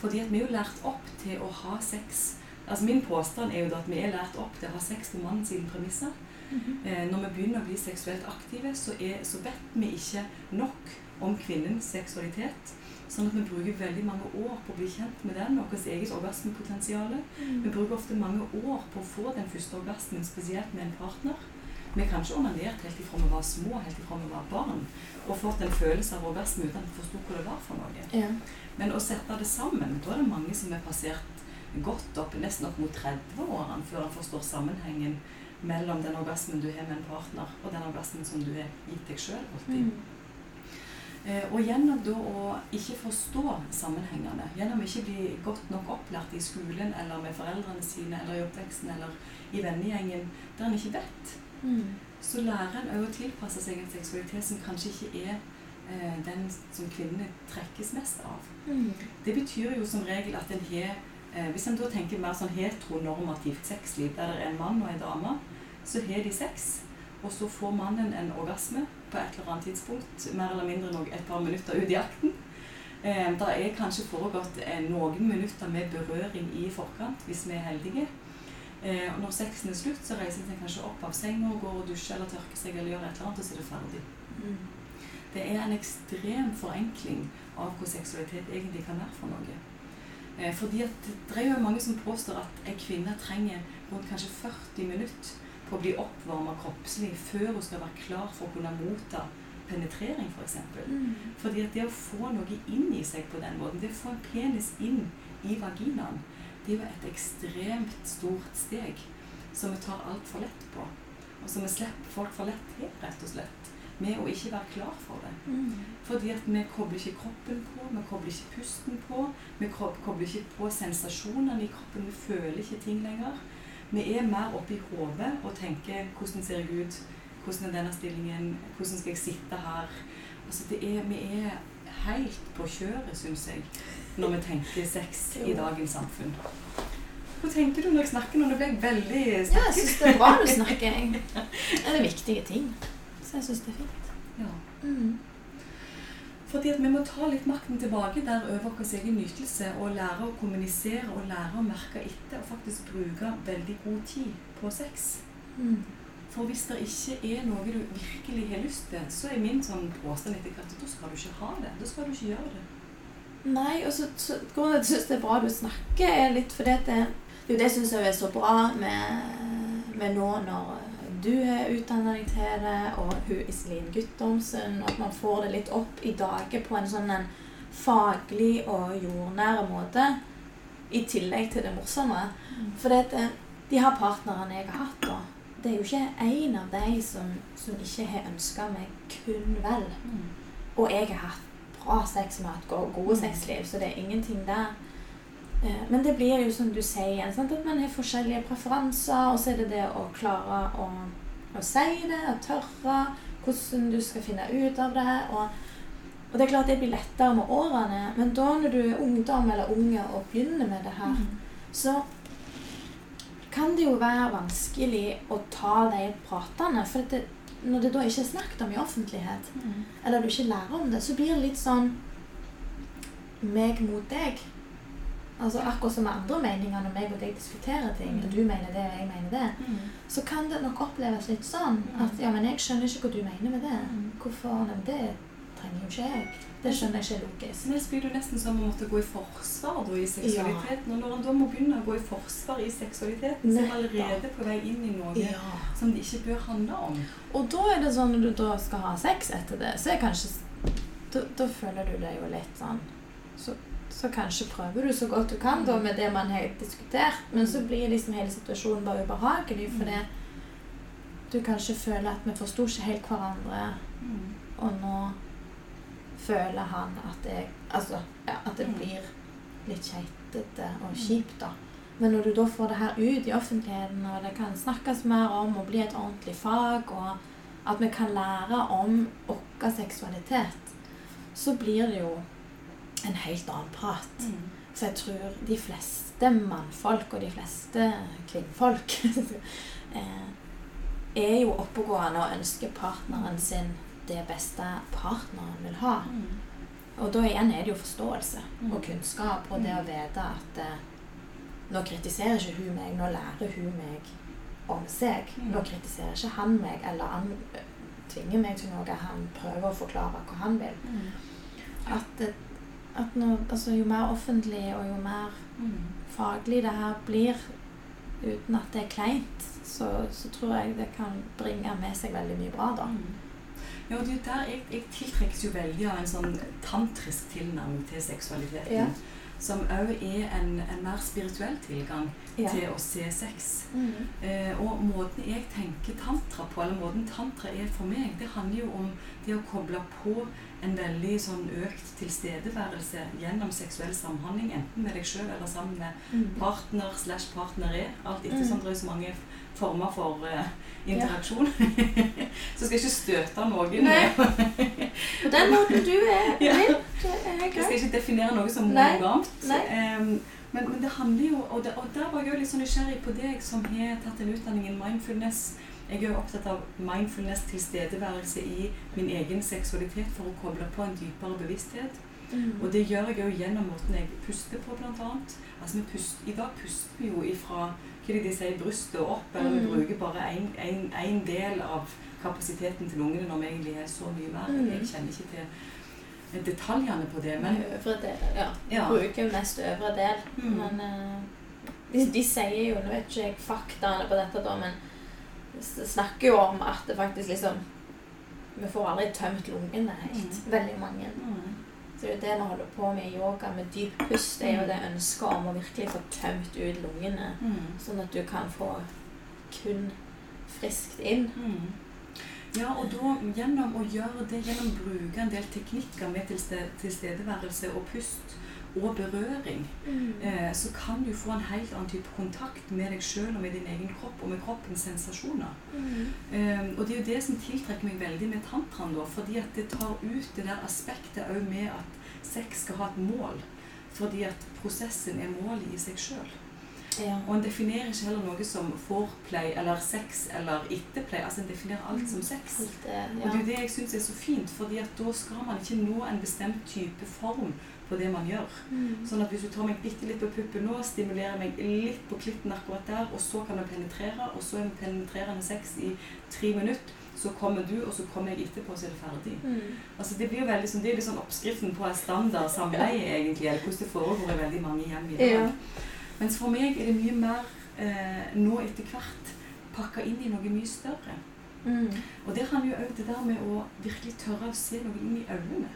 Fordi at vi er jo lært opp til å ha sex. Altså Min påstand er jo da at vi er lært opp til å ha sex på mannen sine premisser. Mhm. Eh, når vi begynner å bli seksuelt aktive, så, er, så vet vi ikke nok om kvinnens seksualitet. Sånn at vi bruker veldig mange år på å bli kjent med den, vårt eget orgasmepotensial. Vi Mm. bruker ofte mange år på å få den første orgasmen, spesielt med en partner. Vi er kanskje onanert helt ifra vi var små, helt ifra vi var barn, og fått en følelse av orgasme uten at vi forsto hva det var for noe. Ja. Men å sette det sammen, da er det mange som er passert godt opp, nesten opp mot 30-årene, før han forstår sammenhengen mellom den orgasmen du har med en partner, og den orgasmen som du har gitt deg sjøl. Mm. Eh, og gjennom da å ikke forstå sammenhengene, gjennom ikke bli godt nok opplært i skolen eller med foreldrene sine eller i oppveksten eller i vennegjengen der en ikke vet, Mm. så lærer en òg å tilpasse seg en seksualitet som kanskje ikke er eh, den som kvinnene trekkes mest av. Mm. Det betyr jo som regel at en har eh, Hvis en da tenker mer sånn heteronormativt sexliv, der det er en mann og en dame, så har de sex, og så får mannen en orgasme på et eller annet tidspunkt, mer eller mindre noe, et par minutter ut i akten. Eh, det er kanskje foregått eh, noen minutter med berøring i forkant, hvis vi er heldige. Eh, og når sexen er slutt, så reiser en kanskje opp av senga og går og dusjer eller tørker seg eller gjør et eller annet, og så er det ferdig. Mm. Det er en ekstrem forenkling av hva seksualitet egentlig kan være for noe. Eh, fordi at Det er jo mange som påstår at en kvinne trenger rundt kanskje 40 minutter på å bli oppvarma kroppslig før hun skal være klar for å kunne motta penetrering, f.eks. For eksempel. Mm. fordi at det å få noe inn i seg på den måten, det å få en penis inn i vaginaen, det er jo et ekstremt stort steg som vi tar altfor lett på. Og som vi slipper folk for lett til, rett og slett. Med å ikke være klar for det. Mm. Fordi at vi kobler ikke kroppen på, vi kobler ikke pusten på, vi kobler ikke på sensasjonene i kroppen, vi føler ikke ting lenger. Vi er mer oppe i hodet og tenker 'hvordan ser jeg ut', 'hvordan er denne stillingen', 'hvordan skal jeg sitte her'? Altså det er, Vi er helt på kjøret, syns jeg, når vi tenker sex i dagens samfunn. Hva tenker du når jeg snakker nå? Nå ble jeg veldig Ja, jeg snakket. syns det er bra du snakker. Det er viktige ting. Så jeg syns det er fint. Ja. Mm. Fordi at vi må ta litt makten tilbake der over vår egen nytelse og lære å kommunisere og lære å merke etter og faktisk bruke veldig god tid på sex. Mm. For hvis det ikke er noe du virkelig har lyst til, så er min sånn påstand etter hvert at da skal du ikke ha det. Da skal du ikke gjøre det. Nei, og så, så grunnen til at jeg syns det er bra du snakker, er litt fordi at det, det er jo det syns jeg er så bra med, med nå når du har utdanna deg til det, og hun Iselin Guttormsen, at man får det litt opp i dage på en sånn en faglig og jordnære måte, i tillegg til det morsomme. For det, eh, de her partnerne jeg har hatt, da, det er jo ikke én av de som, som ikke har ønska meg kun vel. Og jeg har hatt bra sex med hatt gode sexliv, så det er ingenting der. Eh, Men det blir jo som du sier sant? at man har forskjellige preferanser, og så er det det å klare å, å si det, å tørre, hvordan du skal finne ut av det. Og, og det er klart det blir lettere med årene, men da når du er ungdom eller unge og begynner med det her, så kan det jo være vanskelig å ta de pratene. For det, når det da ikke er snakket om i offentlighet, eller du ikke lærer om det, så blir det litt sånn meg mot deg. Altså Akkurat som med andre meninger når meg og deg diskuterer ting, Mm. og du mener det, og jeg mener det, så kan det nok oppleves litt sånn at ja, men jeg skjønner ikke hva du mener med det. Mm. Hvorfor? Nei, det trenger jo ikke jeg. Det skjønner jeg ikke logisk. Så det blir jo nesten som å måtte gå i forsvar da, i seksualiteten. Og når en da må begynne å gå i forsvar i seksualiteten, så er man allerede på vei inn i noe Ja. som det ikke bør handle om. Og da er det sånn når du da skal ha sex etter det, så er kanskje Da, da føler du deg jo litt sånn så, så kanskje prøver du så godt du kan da med det man har diskutert, men så blir liksom hele situasjonen bare ubehagelig fordi du kanskje føler at vi forsto ikke helt hverandre, og nå føler han at jeg Altså ja, at det Mm. blir litt keitete og kjipt, da. Men når du da får det her ut i offentligheten, og det kan snakkes mer om og bli et ordentlig fag, og at vi kan lære om vår seksualitet, så blir det jo en helt annen prat. Så jeg tror de fleste mannfolk og de fleste kvinnfolk eh, er jo oppegående og ønsker partneren sin det beste partneren vil ha. Og da igjen er det jo forståelse Mm. og kunnskap og det å vite at eh, nå kritiserer ikke hun meg, nå lærer hun meg om seg. Mm. Nå kritiserer ikke han meg eller han eh, tvinger meg til noe. Han prøver å forklare hva han vil. At, at nå, altså, jo mer offentlig og jo mer faglig det her blir, uten at det er kleint, så, så tror jeg det kan bringe med seg veldig mye bra, da. Ja, og det er der jeg, jeg tiltrekkes jo veldig av en sånn tantrisk tilnærming til seksualiteten. Ja. Som òg er en, en mer spirituell tilgang Ja. til å se sex. Mm. Eh, og måten jeg tenker tantra på, eller måten tantra er for meg, det handler jo om det å koble på en veldig sånn økt tilstedeværelse gjennom seksuell samhandling, enten med deg sjøl eller sammen med Mm. partner slash partnere. Alt etter Mm. som det er så mange former for uh, interaksjon. så skal jeg ikke støte noen. På den måten du er, Ja. det er Jeg skal ikke definere noe som monogamt. Um, men, men det handler jo Og, det, og der var jeg jo litt sånn nysgjerrig på deg som har tatt en utdanning i mindfulness. Jeg er opptatt av mindfulness tilstedeværelse i min egen seksualitet for å koble på en dypere bevissthet. Mm. Og det gjør jeg jo gjennom måten jeg puster på, annet. Altså, vi I dag puster vi jo ifra hva de sier, brystet og opp, eller vi Mm. bruker bare én del av kapasiteten til lungene når vi egentlig er så mye mer. Mm. Jeg kjenner ikke til detaljene på det, men øvre del, ja. Ja. Bruker mest øvre del. Mm. Men uh, de, de sier jo, nå vet ikke jeg faktaene på dette da, men snakker jo om at det faktisk liksom Vi får aldri tømt lungene helt. Mm. Veldig mange. Mm. Så det er jo det vi holder på med i yoga, med dyp pust. Det er jo det ønsket om å virkelig få tømt ut lungene. Mm. Sånn at du kan få kun friskt inn. Mm. Ja, og da gjennom å gjøre det, gjennom å bruke en del teknikker med tilstedeværelse og pust og berøring, eh, så kan du få en helt annen type kontakt med deg sjøl og med din egen kropp og med kroppens sensasjoner. Mm. Eh, og det er jo det som tiltrekker meg veldig med tantraen, da, fordi at det tar ut det der aspektet òg med at sex skal ha et mål. Fordi at prosessen er målet i seg sjøl. Ja. Og en definerer ikke heller noe som foreplay eller sex eller etterplay. Altså en definerer alt som sex. Alt det, Og det er jo det jeg syns er så fint, fordi at da skal man ikke nå en bestemt type form på det man gjør. Mm. Sånn at hvis du tar meg bitte litt på puppen nå, stimulerer meg litt på klitten akkurat der, og så kan du penetrere, og så er vi penetrerende sex i tre minutter, så kommer du, og så kommer jeg etterpå, så er det ferdig. Mm. Altså Det blir jo veldig sånn, det er sånn oppskriften på en standard samleie, egentlig, eller hvordan det foregår i veldig mange hjem i dag. Ja. Mens for meg er det mye mer eh, nå etter hvert pakka inn i noe mye større. Mm. Og det handler jo òg det der med å virkelig tørre å se noe inn i øynene.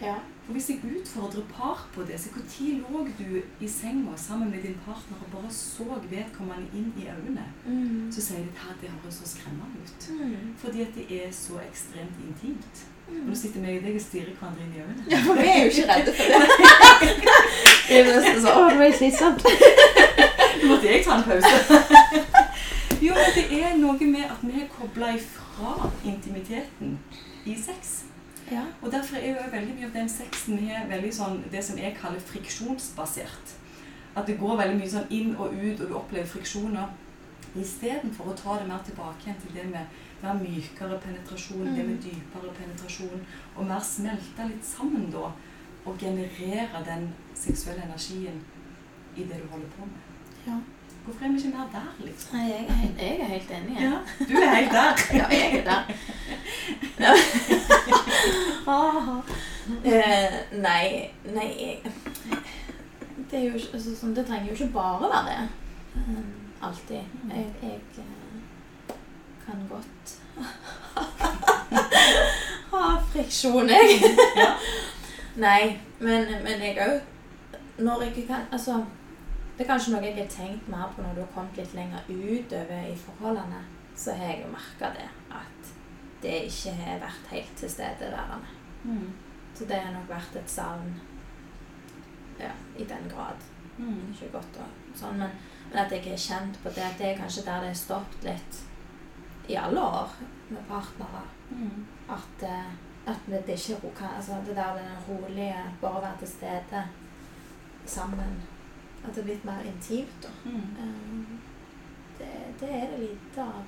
Ja. For Hvis jeg utfordrer par på det, så når lå du i senga sammen med din partner og bare så vedkommende inn i øynene, Mm. så sier de at det høres så skremmende ut. Mm. Fordi at det er så ekstremt intimt. Og Mm. nå sitter vi og deg og stirrer hverandre inn i øynene. Ja, for vi er jo ikke redde for det. Det er nesten sånn, å, det var slitsomt. Nå måtte jeg ta en pause. jo, men det er noe med at vi er kobla ifra intimiteten i sex. Ja. Og derfor er jo veldig mye av den sexen her veldig sånn, det som jeg kaller friksjonsbasert. At det går veldig mye sånn inn og ut, og du opplever friksjoner. Istedenfor å ta det mer tilbake igjen til det med mer mykere penetrasjon, det med Mm. dypere penetrasjon, og mer smelte litt sammen da, og generere den seksuelle energien i det du holder på med. Ja. Hvorfor er vi ikke mer der, liksom? Nei, jeg er helt, jeg er helt enig. Ja. Du er helt der. Ja, jeg er der. Eh, nei, nei jeg, Det er jo ikke altså, sånn, Det trenger jo ikke bare være det. Um, alltid. Jeg, jeg eh, kan godt ha friksjon, jeg. Nei, men, men jeg òg Når jeg kan Altså det er kanskje noe jeg har tenkt mer på når du har kommet litt lenger utover i forholdene. Så har jeg jo merka det, at det ikke har vært helt tilstedeværende. Mm. Så det har nok vært et savn ja, i den grad. Mm. Ikke godt og sånn, men, men at jeg har kjent på det, at det er kanskje der det har stoppet litt i alle år med partnere. Mm. At, eh, at det, det ikke altså det der den rolige, bare være til stede sammen. At det er blitt mer intimt. Mm. Eh, Det, det er det lite av.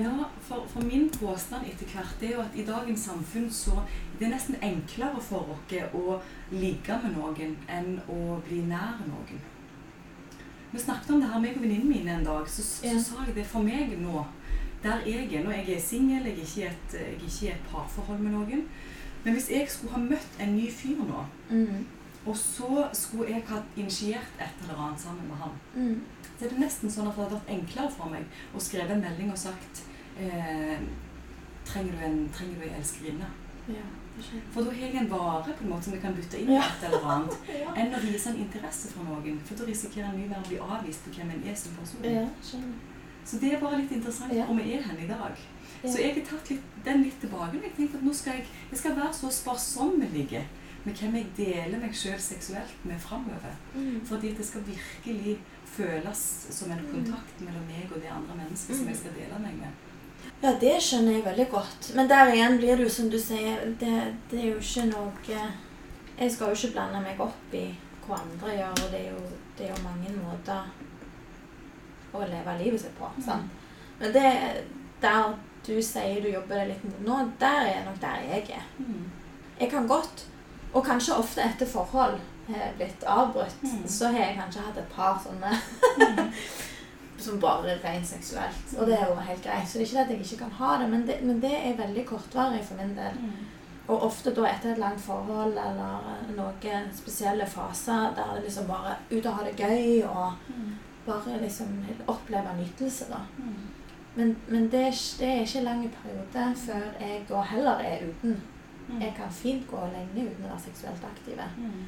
Ja, for, for min påstand etter hvert er jo at i dagens samfunn så det er nesten enklere for oss å ligge med noen enn å bli nær noen. Vi snakket om det her med venninnen min en dag, så, så Ja. sa jeg det for meg nå. Der jeg er nå, jeg er singel, jeg jeg er ikke i et parforhold med noen. Men hvis jeg skulle ha møtt en ny fyr nå, Mm. Og så skulle jeg ha initiert et eller annet sammen med han, Mm. så er nesten sånn at det hadde vært enklere for meg å skrive en melding og sagt eh, trenger, du en, trenger du en elskerinne? Ja. For da har jeg en vare på en måte som jeg kan bytte inn i Ja. et eller annet. Ja. Enn å vise en interesse for noen. For da risikerer en mye mer å bli avvist på hvem en er som person. Så det er bare litt interessant hvor vi er hen i dag. Så jeg har tatt litt, den litt tilbake. Jeg tenkte at nå skal jeg, jeg skal være så sparsommelig med hvem jeg deler meg sjøl seksuelt med framover. Mm. Fordi at det skal virkelig føles som en kontakt mellom meg og det andre mennesket som jeg skal dele meg med. Ja, det skjønner jeg veldig godt. Men der igjen blir det jo som du sier, det, det er jo ikke noe Jeg skal jo ikke blande meg opp i hva andre gjør, og det er jo, det er jo mange måter å leve livet sitt på. sant? Men det der du sier du jobber deg litt mot nå, der er nok der jeg er. Mm. Jeg kan godt, og kanskje ofte etter forhold har blitt avbrutt, Mm. så har jeg kanskje hatt et par sånne Mm. som bare rent seksuelt. Og det er jo helt greit. Så det er ikke det at jeg ikke kan ha det, men det, men det er veldig kortvarig for min del. Mm. Og ofte da etter et langt forhold eller noen spesielle faser der det liksom bare ut og ha det gøy og Mm. bare liksom oppleve nytelse, da. Mm. Men, men det, er, det er ikke en lang periode før jeg da heller er uten. Mm. Jeg kan fint gå lenge uten å være seksuelt aktive. Mm.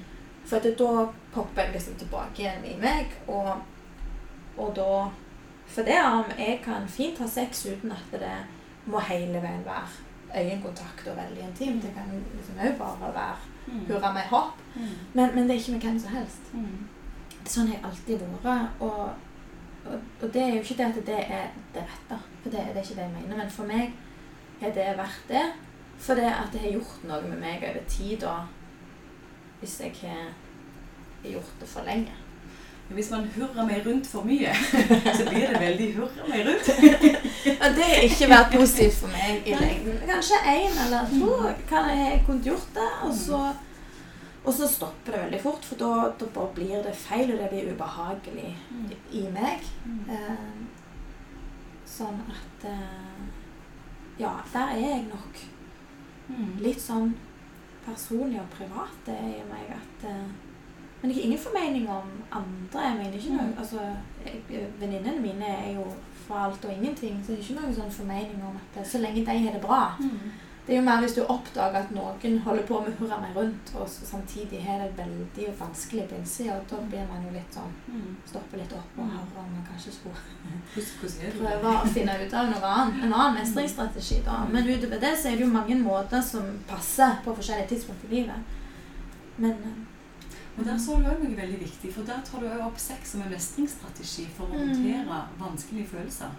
For da popper jeg liksom tilbake igjen i meg, og, og da For det om jeg kan fint ha sex uten at det må hele veien være øyekontakt og veldig intimt. Det kan liksom òg bare være Mm. hurra meg hopp. Men, men det er ikke med hvem som helst. Det er sånn jeg alltid vært. Og, og, og det er jo ikke det at det er det rette, for det, det er ikke det jeg mener. Men for meg er det verdt det. For det at det har gjort noe med meg over tid, da. hvis jeg har gjort det for lenge. Hvis man hurrer meg rundt for mye, så blir det veldig hurra meg rundt. Og det har ikke vært positivt for meg i lengden. Kanskje én eller to kan jeg ha kunnet gjort det, og så, og så stopper det veldig fort. For da, da bare blir det feil, og det blir ubehagelig i meg. Eh, sånn at eh, Ja, der er jeg nok Mm. litt sånn personlig og privat. Det er i meg at eh, Men jeg har ingen formening om andre. Jeg mener ikke noe Mm. altså, Venninnene mine er jo for alt og ingenting, så det er ikke noen sånn formening om at eh, så lenge de har det bra Mm. Det er jo mer hvis du oppdager at noen holder på med å hurre meg rundt, og samtidig har det veldig vanskelig på innsida, da blir man jo litt sånn Mm. Stopper litt opp og Mm. hører om man kanskje skulle prøve å finne ut av noe annet. En annen mestringsstrategi, da. Men utover det så er det jo mange måter som passer på forskjellige tidspunkt i livet. Men eh, Og der sa du også noe veldig viktig, for der tar du også opp sex som en mestringsstrategi for å Mm. håndtere vanskelige følelser.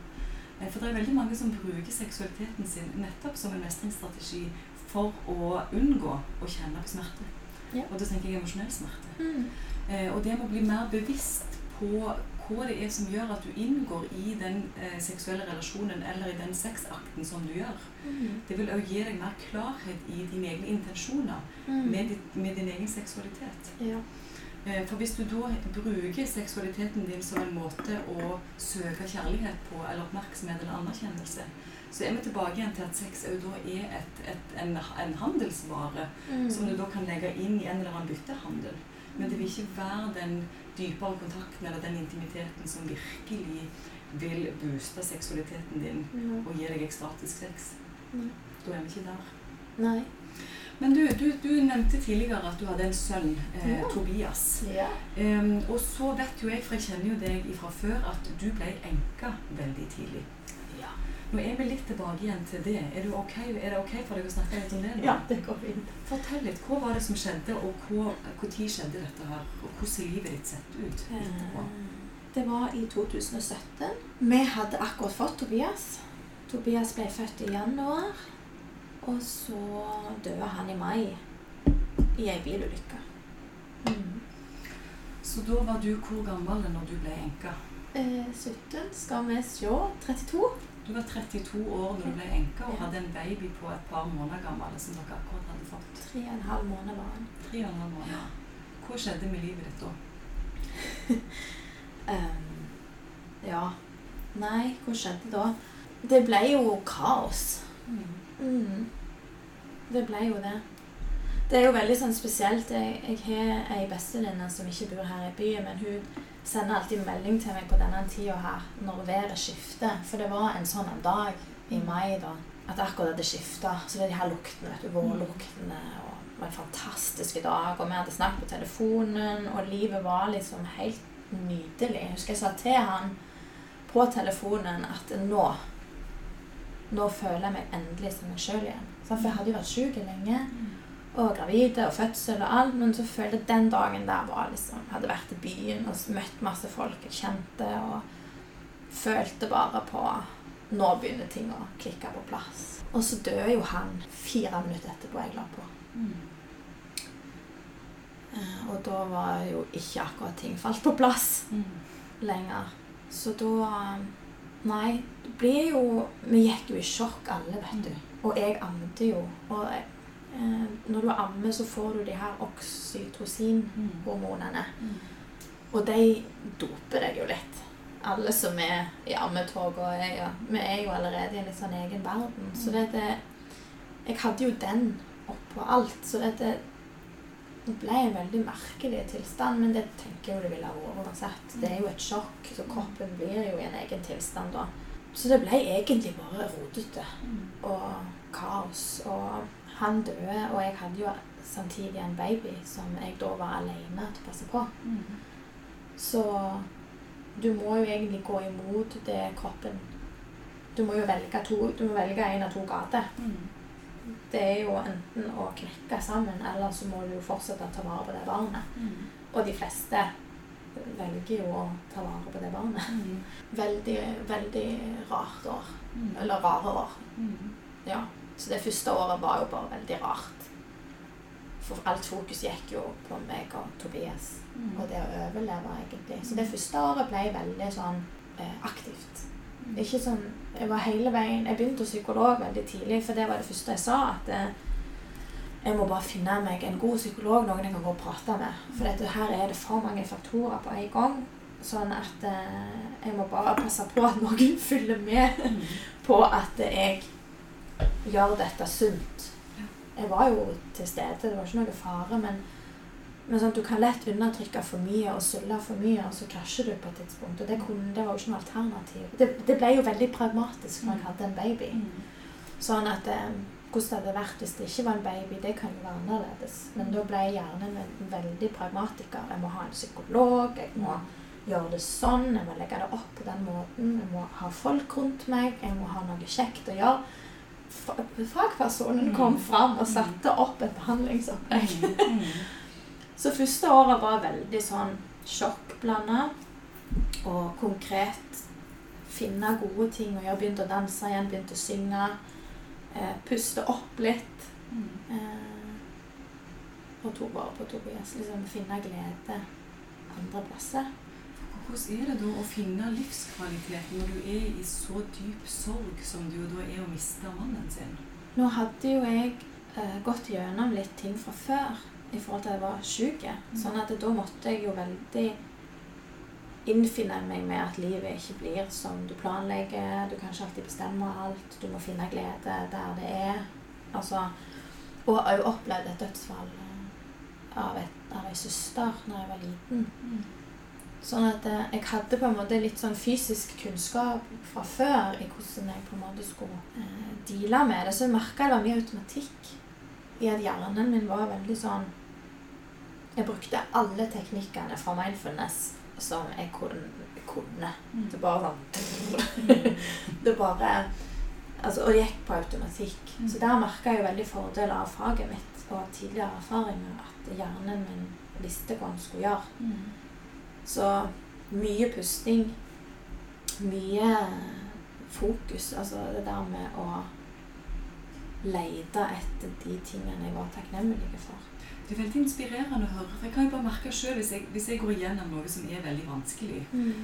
Eh, For det er veldig mange som bruker seksualiteten sin nettopp som en mestringsstrategi for å unngå å kjenne på smerte. Ja. Og da tenker jeg emosjonell smerte. mm. Eh, og det må bli mer bevisst på hva det er som gjør at du inngår i den eh, seksuelle relasjonen eller i den sexakten som du gjør. Mm. Det vil også gi deg mer klarhet i dine egne intensjoner Mm. med, ditt, med din egen seksualitet. Ja. Eh, For hvis du da bruker seksualiteten din som en måte å søke kjærlighet på, eller oppmerksomhet eller anerkjennelse, så er vi tilbake igjen til at sex er et, et, en, en handelsvare Mm. som du da kan legge inn i en eller annen byttehandel. Men det vil ikke være den dypere kontakten eller den intimiteten som virkelig vil booste seksualiteten din mm. og gi deg ekstatisk sex. Mm. Da er vi ikke der. Nei. Men du, du, du nevnte tidligere at du hadde en sønn, eh, Ja. Tobias. Ja. Um, og så vet jo jeg, for jeg kjenner jo deg fra før, at du ble enka veldig tidlig. Ja. Nå er vi litt tilbake igjen til det. Er, du ok, er det ok for deg å snakke litt om det? nå? ja, det går fint. Fortell litt. Hva var det som skjedde, og når skjedde dette her? Og hvordan ser livet ditt sett ut etterpå? Eh, Det var i 2017. Vi hadde akkurat fått Tobias. Tobias ble født i januar, og så døde han i mai i ei bilulykke. Mm. Så da var du hvor gammel når du ble enka? Eh, 17, skal vi se 32. Du var 32 år når du ble enka og Ja. hadde en baby på et par måneder gammel som dere akkurat hadde fått. Tre og en halv måned var han. Tre og en halv måneder. Hva skjedde med livet ditt da? um, ja. Nei, hva skjedde da? Det ble jo kaos. Mm. Det ble jo det. Det er jo veldig sånn spesielt. Jeg, jeg har ei bestevenninne som ikke bor her i byen, men hun sender alltid melding til meg på denne tida her når været skifter. For det var en sånn en dag i mai da, at akkurat hadde skifta. Så det er de her luktene, vet du, vårluktene. og Det var en fantastisk dag, og vi hadde snakket på telefonen, og livet var liksom helt nydelig. Jeg husker jeg sa til han på telefonen at nå Nå føler jeg meg endelig som meg sjøl igjen. For jeg hadde jo vært syk lenge og gravide og fødsel og alt, men så følte jeg den dagen der var liksom Jeg hadde vært i byen og møtt masse folk jeg kjente, og følte bare på Nå begynner ting å klikke på plass. Og så døde jo han fire minutter etterpå jeg la på. Mm. Og da var jo ikke akkurat ting falt på plass lenger. Så da Nei, det blir jo Vi gikk jo i sjokk alle, vet du. Og jeg ammet jo. Og eh, når du ammer, så får du de her oksytocinhormonene. Og de doper deg jo litt. Alle som er i ammetog, og jeg, ja, vi er jo allerede i en litt sånn egen verden. Så det, det Jeg hadde jo den oppå alt. Så det, det ble en veldig merkelig tilstand, men det tenker jeg jo det ville ha vært uansett. Det er jo et sjokk, så kroppen blir jo i en egen tilstand da. Så det ble egentlig bare rotete og kaos. Og han døde, og jeg hadde jo samtidig en baby som jeg da var alene til å passe på. Så du må jo egentlig gå imot det kroppen Du må jo velge, to, du må velge en av to gater. Det er jo enten å knekke sammen, eller så må du jo fortsette å ta vare på det barnet. Og de fleste velger jo å ta vare på det barnet. Veldig, veldig rart år. Eller rare år. Ja. Så det første året var jo bare veldig rart. For alt fokus gikk jo på meg og Tobias og det å overleve, egentlig. Så det første året ble veldig sånn eh, aktivt. Ikke sånn Jeg var hele veien Jeg begynte hos psykolog veldig tidlig, for det var det første jeg sa. At eh, jeg må bare finne meg en god psykolog, noen jeg kan gå og prate med. For dette, her er det for mange faktorer på en gang. Sånn at eh, jeg må bare passe på at noen følger med på at jeg gjør dette sunt. Jeg var jo til stede, det var ikke noe fare, men, men sånn, du kan lett undertrykke for mye og sulle for mye, og så krasjer du på et tidspunkt. Og det, kunne, det var jo ikke noe alternativ. Det, det ble jo veldig pragmatisk når jeg hadde en baby. Sånn at eh, hvordan det hadde vært hvis det ikke var en baby, det kan jo være annerledes. Men da ble hjernen min veldig pragmatiker. Jeg må ha en psykolog, jeg må gjøre det sånn, jeg må legge det opp på den måten, jeg må ha folk rundt meg, jeg må ha noe kjekt å gjøre. Fa- Fagpersonen kom fram og satte opp et behandlingsopplegg. Så første året var veldig sånn sjokkblanda og konkret. Finne gode ting å gjøre. Begynte å danse igjen, begynte å synge. Eh, puste opp litt. Eh, og tok vare på Tobias. Liksom finne glede andre plasser. Hvordan er det da å finne livskvalitet når du er i så dyp sorg som du jo da er å miste mannen sin? Nå hadde jo jeg eh, gått gjennom litt ting fra før i forhold til at jeg var syk. Sånn at da måtte jeg jo veldig innfinne meg med at livet ikke blir som du planlegger. Du kan ikke alltid bestemme alt. Du må finne glede der det er. Altså, og jeg har opplevd et dødsfall eh, av, et, av ei søster da jeg var liten. Sånn at eh, jeg hadde på en måte litt sånn fysisk kunnskap fra før i hvordan jeg på en måte skulle eh, deale med det. Så jeg merka det var mye automatikk i at hjernen min var veldig sånn Jeg brukte alle teknikkene fra mindfulness som jeg kunne. kunne. Det bare sånn Det bare altså, Og det gikk på automatikk. Så der merka jeg jo veldig fordeler av faget mitt og tidligere erfaringer. At hjernen min visste hva den skulle gjøre. Så mye pusting, mye fokus. Altså det der med å lete etter de tingene jeg var takknemlig for. Det er veldig inspirerende å høre. for Jeg kan jo bare merke selv hvis jeg, hvis jeg går igjennom noe som er veldig vanskelig.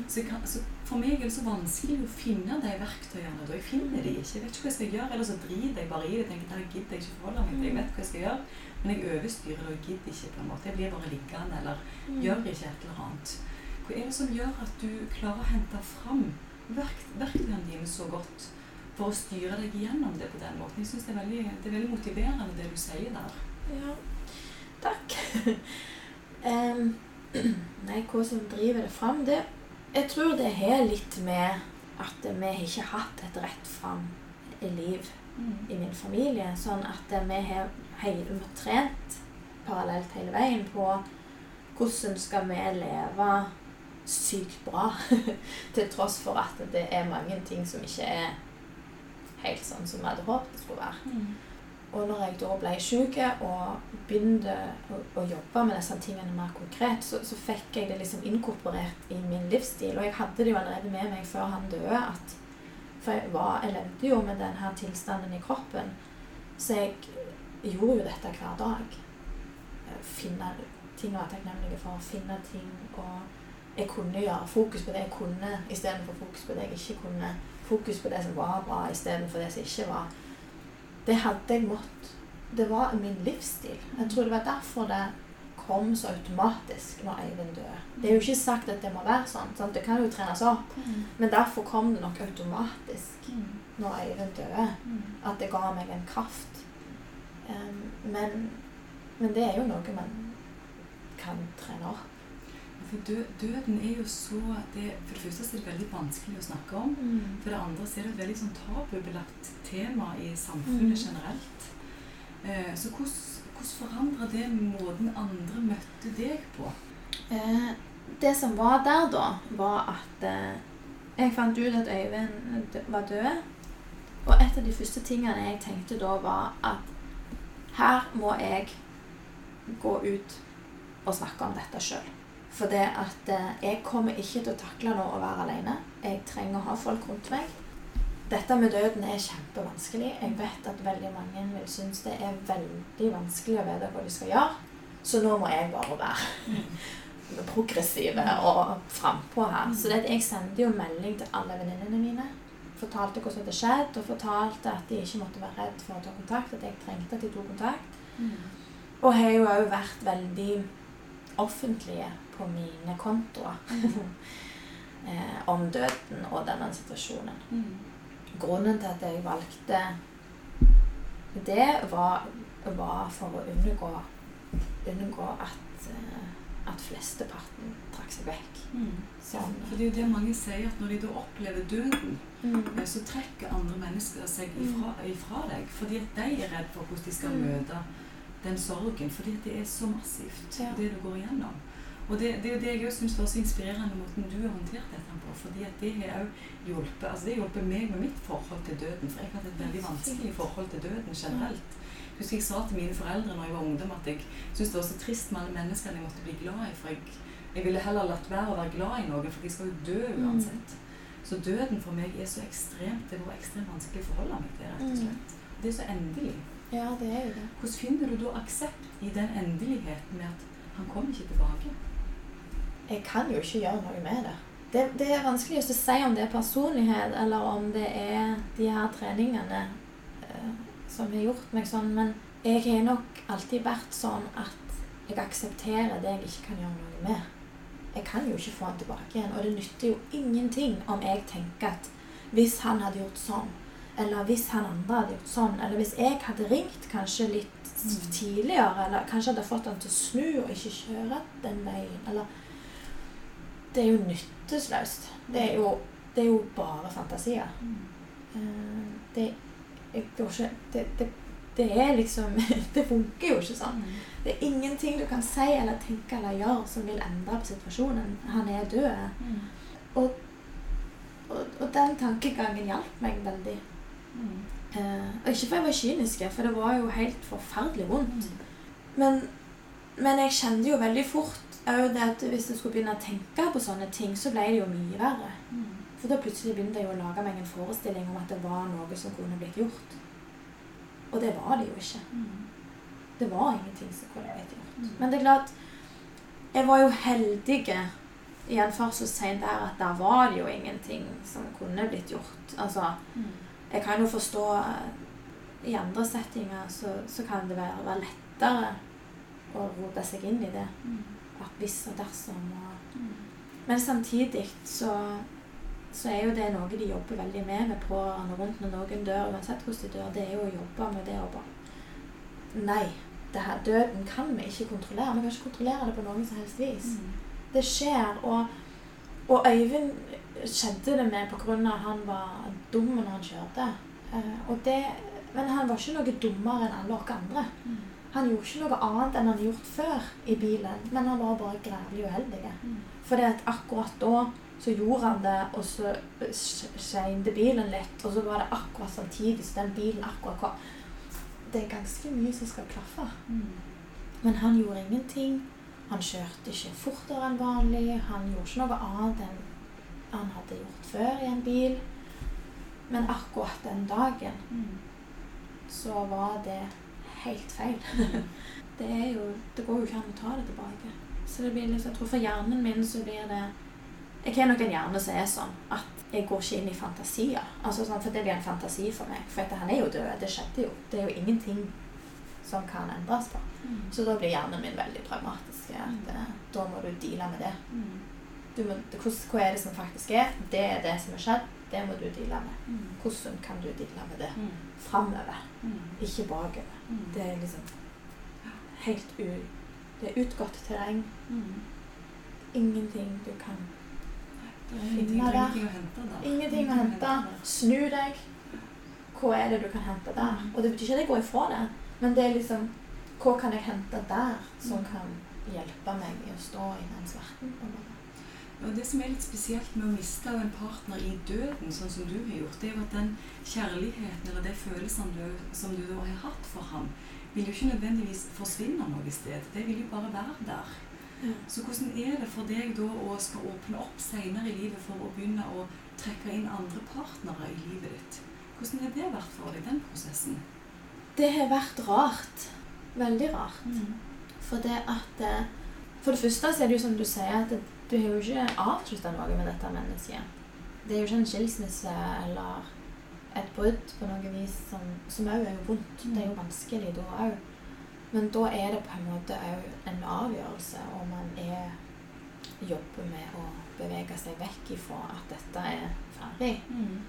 Så, jeg kan, så For meg er det så vanskelig å finne de verktøyene. da Jeg finner de ikke. Jeg vet ikke hva jeg skal gjøre. Eller så driter jeg bare i det. tenker jeg gidder ikke forholde meg til. Jeg vet hva jeg skal gjøre, men jeg overstyrer og gidder ikke. på en måte. Jeg blir bare liggende eller gjør ikke et eller annet. Hva er det som gjør at du klarer å hente fram verk, verktøyene dine så godt for å styre deg gjennom det på den måten? Jeg synes det det er veldig motiverende det du sier der. Ja, takk. um, nei, hva som driver det fram, det Jeg tror det har litt med at vi har ikke hatt et rett fram i liv i min familie. Sånn at vi har hele, trent parallelt hele veien på hvordan skal vi leve sykt bra. Til tross for at det er mange ting som ikke er helt sånn som vi hadde håpet det skulle være. Mm. Og når jeg da ble syk og begynte å, å, jobbe med disse tingene mer konkret, så, så, fikk jeg det liksom inkorporert i min livsstil. Og jeg hadde det jo allerede med meg før han døde. At, for jeg, var, jeg levde jo med denne tilstanden i kroppen. Så jeg gjorde jo dette hver dag. Finne ting å være takknemlig for. Finne ting og jeg kunne gjøre fokus på det jeg kunne istedenfor fokus på det jeg ikke kunne. Fokus på det som var bra istedenfor det som ikke var det hadde jeg mått. Det var min livsstil. Jeg tror det var derfor det kom så automatisk når Eivind døde. Det er jo ikke sagt at det må være sånn. Sant? Det kan jo trenes opp. Mm. Men derfor kom det nok automatisk mm. når Eivind døde. Mm. At det ga meg en kraft. Um, men, men, det er jo noe man kan trene opp. For døden er jo så det, For det første er det veldig vanskelig å snakke om. Mm. For det andre så er det et veldig sånn tabubelagt tema i samfunnet mm. generelt. Eh, så hvordan, hvordan forandra det måten andre møtte deg på? Eh, det som var der, da, var at eh, jeg fant ut at Øyvind var død. Og et av de første tingene jeg tenkte da, var at her må jeg gå ut og snakke om dette sjøl. For det at eh, jeg kommer ikke til å takle nå å være alene. Jeg trenger å ha folk rundt meg. Dette med døden er kjempevanskelig. Jeg vet at veldig mange vil synes det er veldig vanskelig å vite hva de skal gjøre. Så nå må jeg bare være progressive og frampå her. Så det, jeg sendte jo melding til alle venninnene mine. Fortalte hvordan det hadde skjedd, og fortalte at de ikke måtte være redd for å ta kontakt. At jeg trengte at de tok kontakt. Mm. Og har jo òg vært veldig offentlige på mine kontoer eh, om døden og denne situasjonen. Mm. Grunnen til at jeg valgte det, var, var for å unngå, unngå at, eh, at flesteparten trakk seg vekk. Mm. Sånn. For det er jo det mange sier, at når de da opplever døden, mm. Eh, så trekker andre mennesker seg ifra, mm. ifra, deg. Fordi at de er redd for hvordan de skal mm. møte den sorgen. Fordi det er så massivt, ja. det du går igjennom. Og det, det er jo det jeg syns var så inspirerende, måten du har håndtert dette på. fordi at det har hjulpet altså det hjulpet meg med mitt forhold til døden. For jeg har hatt et veldig vanskelig forhold til døden generelt. Jeg husker jeg sa til mine foreldre når jeg var ungdom at jeg syntes det var så trist med alle menneskene jeg måtte bli glad i. For jeg, jeg ville heller latt være å være glad i noen, for de skal jo dø mm. uansett. Så døden for meg er så ekstremt Det var ekstremt vanskelig å forholde meg til, rett og mm. slett. Det er så endelig. Ja, det er jo det. Hvordan finner du da aksept i den endeligheten med at han kommer ikke tilbake? Jeg kan jo ikke gjøre noe med det. Det, det er vanskelig å si om det er personlighet, eller om det er de her treningene uh, som har gjort meg sånn. Men jeg har nok alltid vært sånn at jeg aksepterer det jeg ikke kan gjøre noe med. Jeg kan jo ikke få han tilbake igjen. Og det nytter jo ingenting om jeg tenker at hvis han hadde gjort sånn, eller hvis han andre hadde gjort sånn, eller hvis jeg hadde ringt kanskje litt mm. tidligere, eller kanskje hadde fått han til å snu og ikke kjøre den veien, eller det er jo nytteløst. Det det er jo bare fantasier. Mm. Det, ikke, det, det, det, er liksom Det funker jo ikke sånn. Det er ingenting du kan si eller tenke eller gjøre som vil endre på situasjonen. Han er død. Mm. Og, og, og, den tankegangen hjalp meg veldig. Mm. Uh, og ikke for jeg var kynisk, for det var jo helt forferdelig vondt. Mm. Men, men jeg kjente jo veldig fort òg det at hvis jeg skulle begynne å tenke på sånne ting, så ble det jo mye verre. Mm. For da plutselig begynte jeg å lage meg en forestilling om at det var noe som kunne blitt gjort. Og det var det jo ikke. Mm. Det var ingenting som kunne blitt gjort. Mm. Men det er klart Jeg var jo heldig i en anførselstegn der at der var det jo ingenting som kunne blitt gjort. Altså, mm. jeg kan jo forstå I andre settinger så, så kan det være, være lettere å rote seg inn i det. At hvis og dersom. Og, mm. Men samtidig så, så, er jo det noe de jobber veldig med med pårørende rundt når noen dør, uansett hvordan de dør. Det er jo å jobbe med det å bare Nei, det her, døden kan vi ikke kontrollere. Vi kan ikke kontrollere det på noen som helst vis. Mm. Det skjer. Og, og Øyvind skjedde det med pga. at han var dum når han kjørte. Uh, det, men han var ikke noe dummere enn alle oss andre. Mm. Han gjorde ikke noe annet enn han hadde gjort før i bilen, men han var bare grævlig uheldig. Mm. For akkurat da så gjorde han det, og så skjente bilen litt, og så var det akkurat samtidig så den bilen akkurat kom. Det er ganske mye som skal klaffe. Mm. Men han gjorde ingenting. Han kjørte ikke fortere enn vanlig. Han gjorde ikke noe annet enn han hadde gjort før i en bil. Men akkurat den dagen Mm. så var det helt feil. det, er jo, det går jo ikke an å ta det tilbake. Så det blir liksom, jeg tror for hjernen min så blir det Jeg har nok en hjerne som er sånn at jeg går ikke inn i fantasier. Altså sånn, For det blir en fantasi for meg. For han er jo død. Det skjedde jo. Det er jo ingenting som kan endres på. Mm. Så da blir hjernen min veldig pragmatisk. At, eh, da må du deale med det. Mm. Du må, hva er det som faktisk er? Det er det som har skjedd. Det må du deale med. Mm. Hvordan kan du deale med det Mm. framover, Mm. ikke bakover? Det er liksom helt u... Det er utgått terreng. Mm. Ingenting du kan Finne er der. Ingenting å hente. Snu deg. Hva er det du kan hente der? Mm. Og det betyr ikke at jeg går ifra det, men det er liksom Hva kan jeg hente der som Mm. kan hjelpe meg i å stå i den smerten? Og Det som er litt spesielt med å miste en partner i døden, sånn som du har gjort, det er jo at den kjærligheten eller de følelsene du, som du da har hatt for ham, vil jo ikke nødvendigvis forsvinne noe sted. Det vil jo bare være der. Så hvordan er det for deg da å skal åpne opp senere i livet for å begynne å trekke inn andre partnere i livet ditt? Hvordan har det vært for deg, den prosessen? Det har vært rart. Veldig rart. For det at eh, For det første så er det jo som du sier, at du har jo ikke avslutta noe med dette mennesket. Det er jo ikke en skilsmisse eller et brudd på noe vis som som òg er jo vondt. Det er jo vanskelig da òg. Men da er det på en måte òg en avgjørelse, og man er jobber med å bevege seg vekk ifra at dette er ferdig. Mm.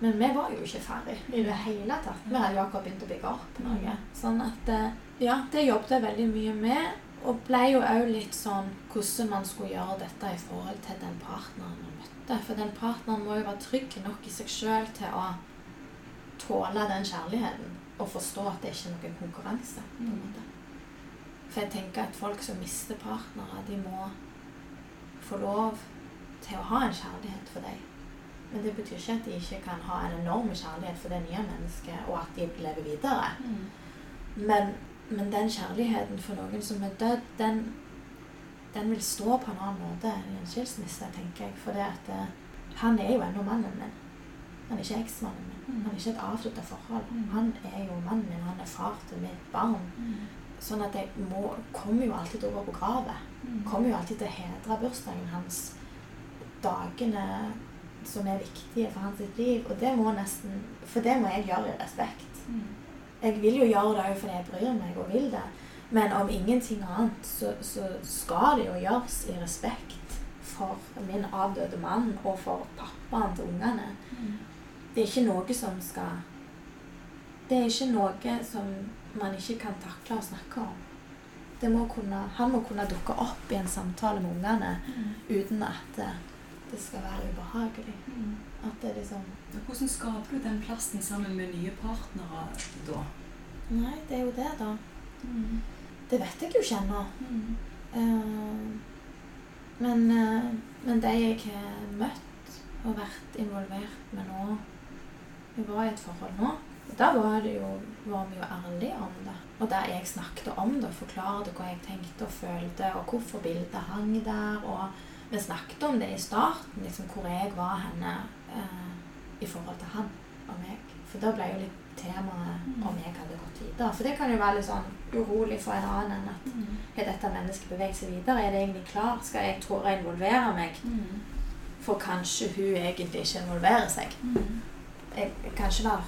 Men vi var jo ikke ferdig i det hele tatt. Vi hadde jo akkurat begynt å bygge opp noe. Sånn at eh, Ja, det jobbet jeg veldig mye med. Og ble jo òg litt sånn hvordan man skulle gjøre dette i forhold til den partneren man møtte. For den partneren må jo være trygg nok i seg sjøl til å tåle den kjærligheten. Og forstå at det ikke er noen konkurranse. på en måte. For jeg tenker at folk som mister partnere, de må få lov til å ha en kjærlighet for deg. Men det betyr ikke at de ikke kan ha en enorm kjærlighet for det nye mennesket, og at de lever videre. Mm. Men, men den kjærligheten for noen som er død, den, den vil stå på en annen måte i en skilsmisse, tenker jeg. For det at eh, han er jo ennå mannen min. Han er ikke eksmannen min. Mm. Han er ikke et avslutta forhold. Mm. Han er jo mannen min, han er far til mitt barn. Mm. Sånn at jeg må, kommer jo alltid til å gå på gravet. Mm. Kommer jo alltid til å hedre bursdagen hans. Dagene som er viktige for hans liv. Og det må nesten For det må jeg gjøre i respekt. Jeg vil jo gjøre det òg fordi jeg bryr meg og vil det. Men om ingenting annet, så, så skal det jo gjøres i respekt for min avdøde mann og for pappaen til ungene. Mm. Det er ikke noe som skal Det er ikke noe som man ikke kan takle å snakke om. Det må kunne, han må kunne dukke opp i en samtale med ungene Mm. uten at det, det skal være ubehagelig. Mm. At det liksom Hvordan skaper du den plassen sammen med nye partnere da? Nei, det er jo det, da. Det vet jeg jo ikke ennå. Mm. Uh, men, uh, men de jeg har møtt og vært involvert med nå Vi var i et forhold nå. Og da var, det jo, var vi jo ærlige om det. Og der jeg snakket om det, forklarte hva jeg tenkte og følte, og hvorfor bildet hang der. Og vi snakket om det i starten, liksom hvor jeg var henne eh, i forhold til han og meg. For da ble jo litt temaet om jeg hadde gått videre. For det kan jo være litt sånn urolig for en annen at Mm. har dette mennesket beveget seg videre? Er det egentlig klar? Skal jeg tåre å involvere meg? Mm. For kanskje hun egentlig ikke involverer seg. Mm. Jeg kan ikke være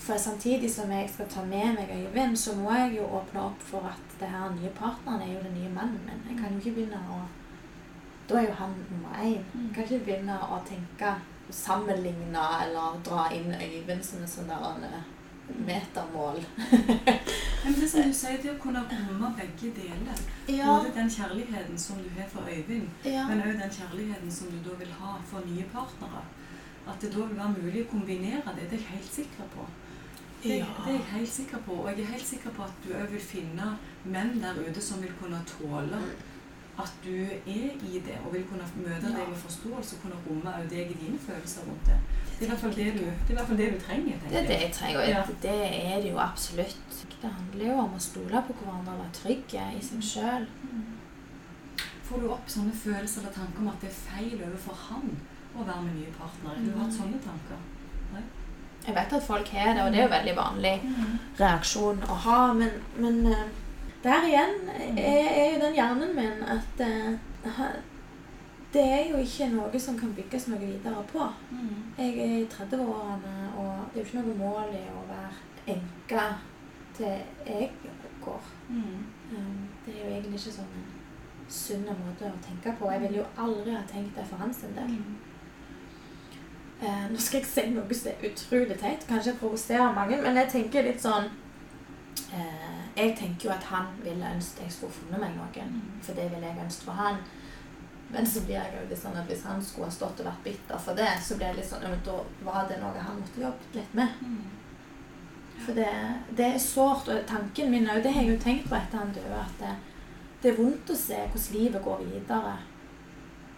For samtidig som jeg skal ta med meg Øyvind, så må jeg jo åpne opp for at det her nye partneren er jo den nye mannen min. Jeg kan jo ikke begynne å Da er jo han nummer én. Jeg kan ikke begynne å tenke sammenligne eller dra inn Øyvind som et sånt der eh. Men det som du sier, det å kunne romme begge deler. Både den kjærligheten som du har for Øyvind, ja. men òg den kjærligheten som du da vil ha for nye partnere. At det da vil være mulig å kombinere det, det er jeg helt sikker på. Det, Ja. det er jeg helt sikker på. Og jeg er helt sikker på at du òg vil finne menn der ute som vil kunne tåle at du er i det, og vil kunne møte Ja. deg med forståelse og kunne romme også deg i dine følelser rundt det. Det er i hvert fall det du, det er hvert fall det du trenger. Det er det jeg. trenger. og Ja. Det er det jo absolutt. Det handler jo om å stole på hverandre og være trygge i seg sjøl. Får du opp sånne følelser eller tanker om at det er feil overfor han å være med nye partnere? Har du hatt sånne tanker? Jeg vet at folk har det, og det er jo veldig vanlig reaksjon å ha, men, men eh, der igjen er, er jo den hjernen min at uh, det er jo ikke noe som kan bygges noe videre på. Jeg er i 30-årene, og det er jo ikke noe mål i å være enke til jeg går. Um, Det er jo egentlig ikke sånn en sunn måte å tenke på. Jeg ville jo aldri ha tenkt det for hans del. Eh, nå skal jeg si noe som er utrolig teit, kanskje jeg provoserer mange, men jeg tenker litt sånn eh, Jeg tenker jo at han ville ønske jeg skulle funnet meg noen, for det ville jeg ønske for han. Men så blir jeg jo litt sånn at hvis han skulle ha stått og vært bitter for det, så blir det litt sånn, at da var det noe han måtte jobbe litt med. For det, det er sårt, og tanken min jo, det har jeg jo tenkt på etter han døde, at det, det er vondt å se hvordan livet går videre.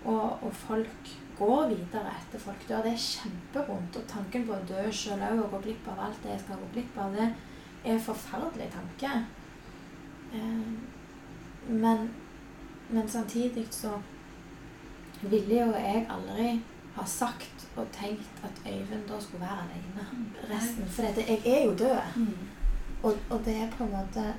Og, og folk går videre etter folk dør. Det er kjempevondt. Og tanken på å dø sjøl òg og gå glipp av alt det jeg skal gå glipp av, det er en forferdelig tanke. Eh, men, men samtidig så ville jo jeg aldri ha sagt og tenkt at Øyvind da skulle være alene resten. For dette, jeg er jo død. Og, og det er på en måte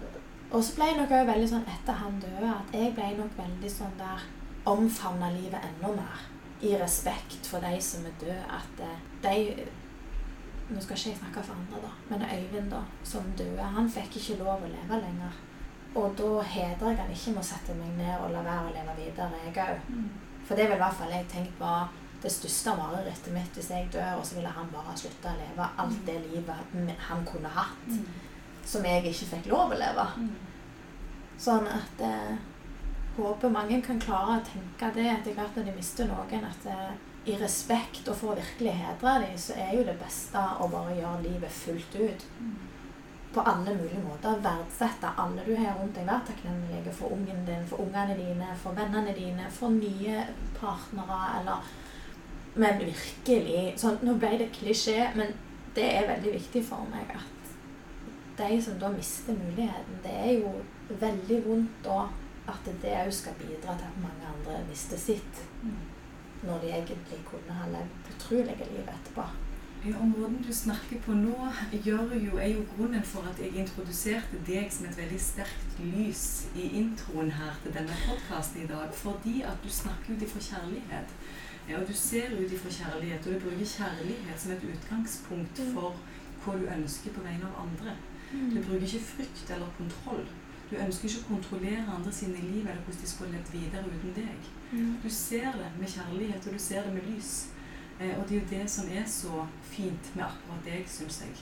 Og så ble jeg nok også veldig sånn etter han døde at jeg ble nok veldig sånn der Omfavna livet enda mer. I respekt for de som er døde. At eh, de Nå skal ikke jeg snakke for andre, da, men Øyvind, da, som døde, han fikk ikke lov å leve lenger. Og da hedrer jeg han ikke med å sette meg ned og la være å leve videre, jeg òg. For det vil i hvert fall jeg tenkt var det største marerittet mitt hvis jeg dør, og så ville han bare slutte å leve alt det livet han kunne hatt, som jeg ikke fikk lov å leve. Sånn at eh, håper mange kan klare å tenke det etter hvert når de mister noen, at eh, i respekt og for å virkelig hedre dem, så er jo det beste å bare gjøre livet fullt ut. På alle mulige måter. Verdsette alle du har rundt deg. Vær takknemlig for ungen din, for ungene dine, for vennene dine, for nye partnere, eller Men virkelig sånn, Nå ble det klisjé, men det er veldig viktig for meg at de som da mister muligheten, det er jo veldig vondt da at det òg skal bidra til at mange andre mister sitt. Når de egentlig kunne ha levd utrolige liv etterpå. Ja, og Måten du snakker på nå, jo, er jo grunnen for at jeg introduserte deg som et veldig sterkt lys i introen her til denne podkasten i dag. Fordi at du snakker ut ifra kjærlighet. Og du ser ut ifra kjærlighet, og du bruker kjærlighet som et utgangspunkt Mm. for hva du ønsker på vegne av andre. Du bruker ikke frykt eller kontroll. Du ønsker ikke å kontrollere andre sine liv eller hvordan de skulle levd videre uten deg. Du ser det med kjærlighet, og du ser det med lys. Eh, og det er jo det som er så fint med akkurat deg, syns jeg.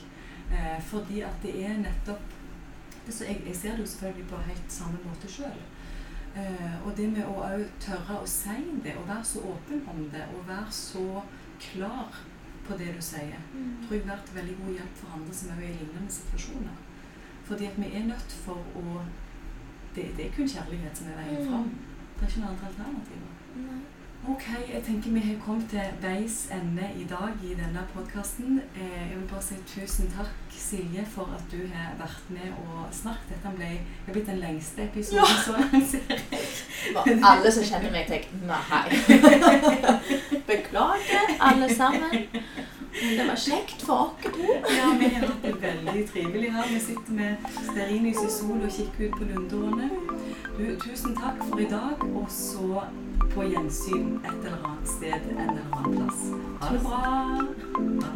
Eh, fordi at det er nettopp det så jeg, jeg ser det jo selvfølgelig på helt samme måte sjøl. Eh, og det med å òg tørre å si det, og være så åpen om det, og være så klar på det du sier, tror jeg har vært veldig god hjelp for andre som er i lignende situasjoner. Fordi at vi er nødt for å Det, det er kun kjærlighet som er veien fram. Det er ikke noen andre alternativer. Ok, jeg tenker vi har kommet til veis ende i dag i denne podkasten. Eh, jeg vil bare si tusen takk, Silje, for at du har vært med og snakket. Dette ble, er blitt den lengste episoden så langt. ser jeg. Alle som kjenner meg, tenker nei. Beklager, alle sammen. Det var kjekt for oss to. Ja, vi har hatt det veldig trivelig her. Vi sitter med stearinlys i sol og kikker ut på lundårene. tusen takk for i dag, og så på gjensyn et eller annet sted en eller annen plass. Ha det bra.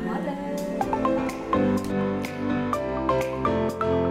Ha det.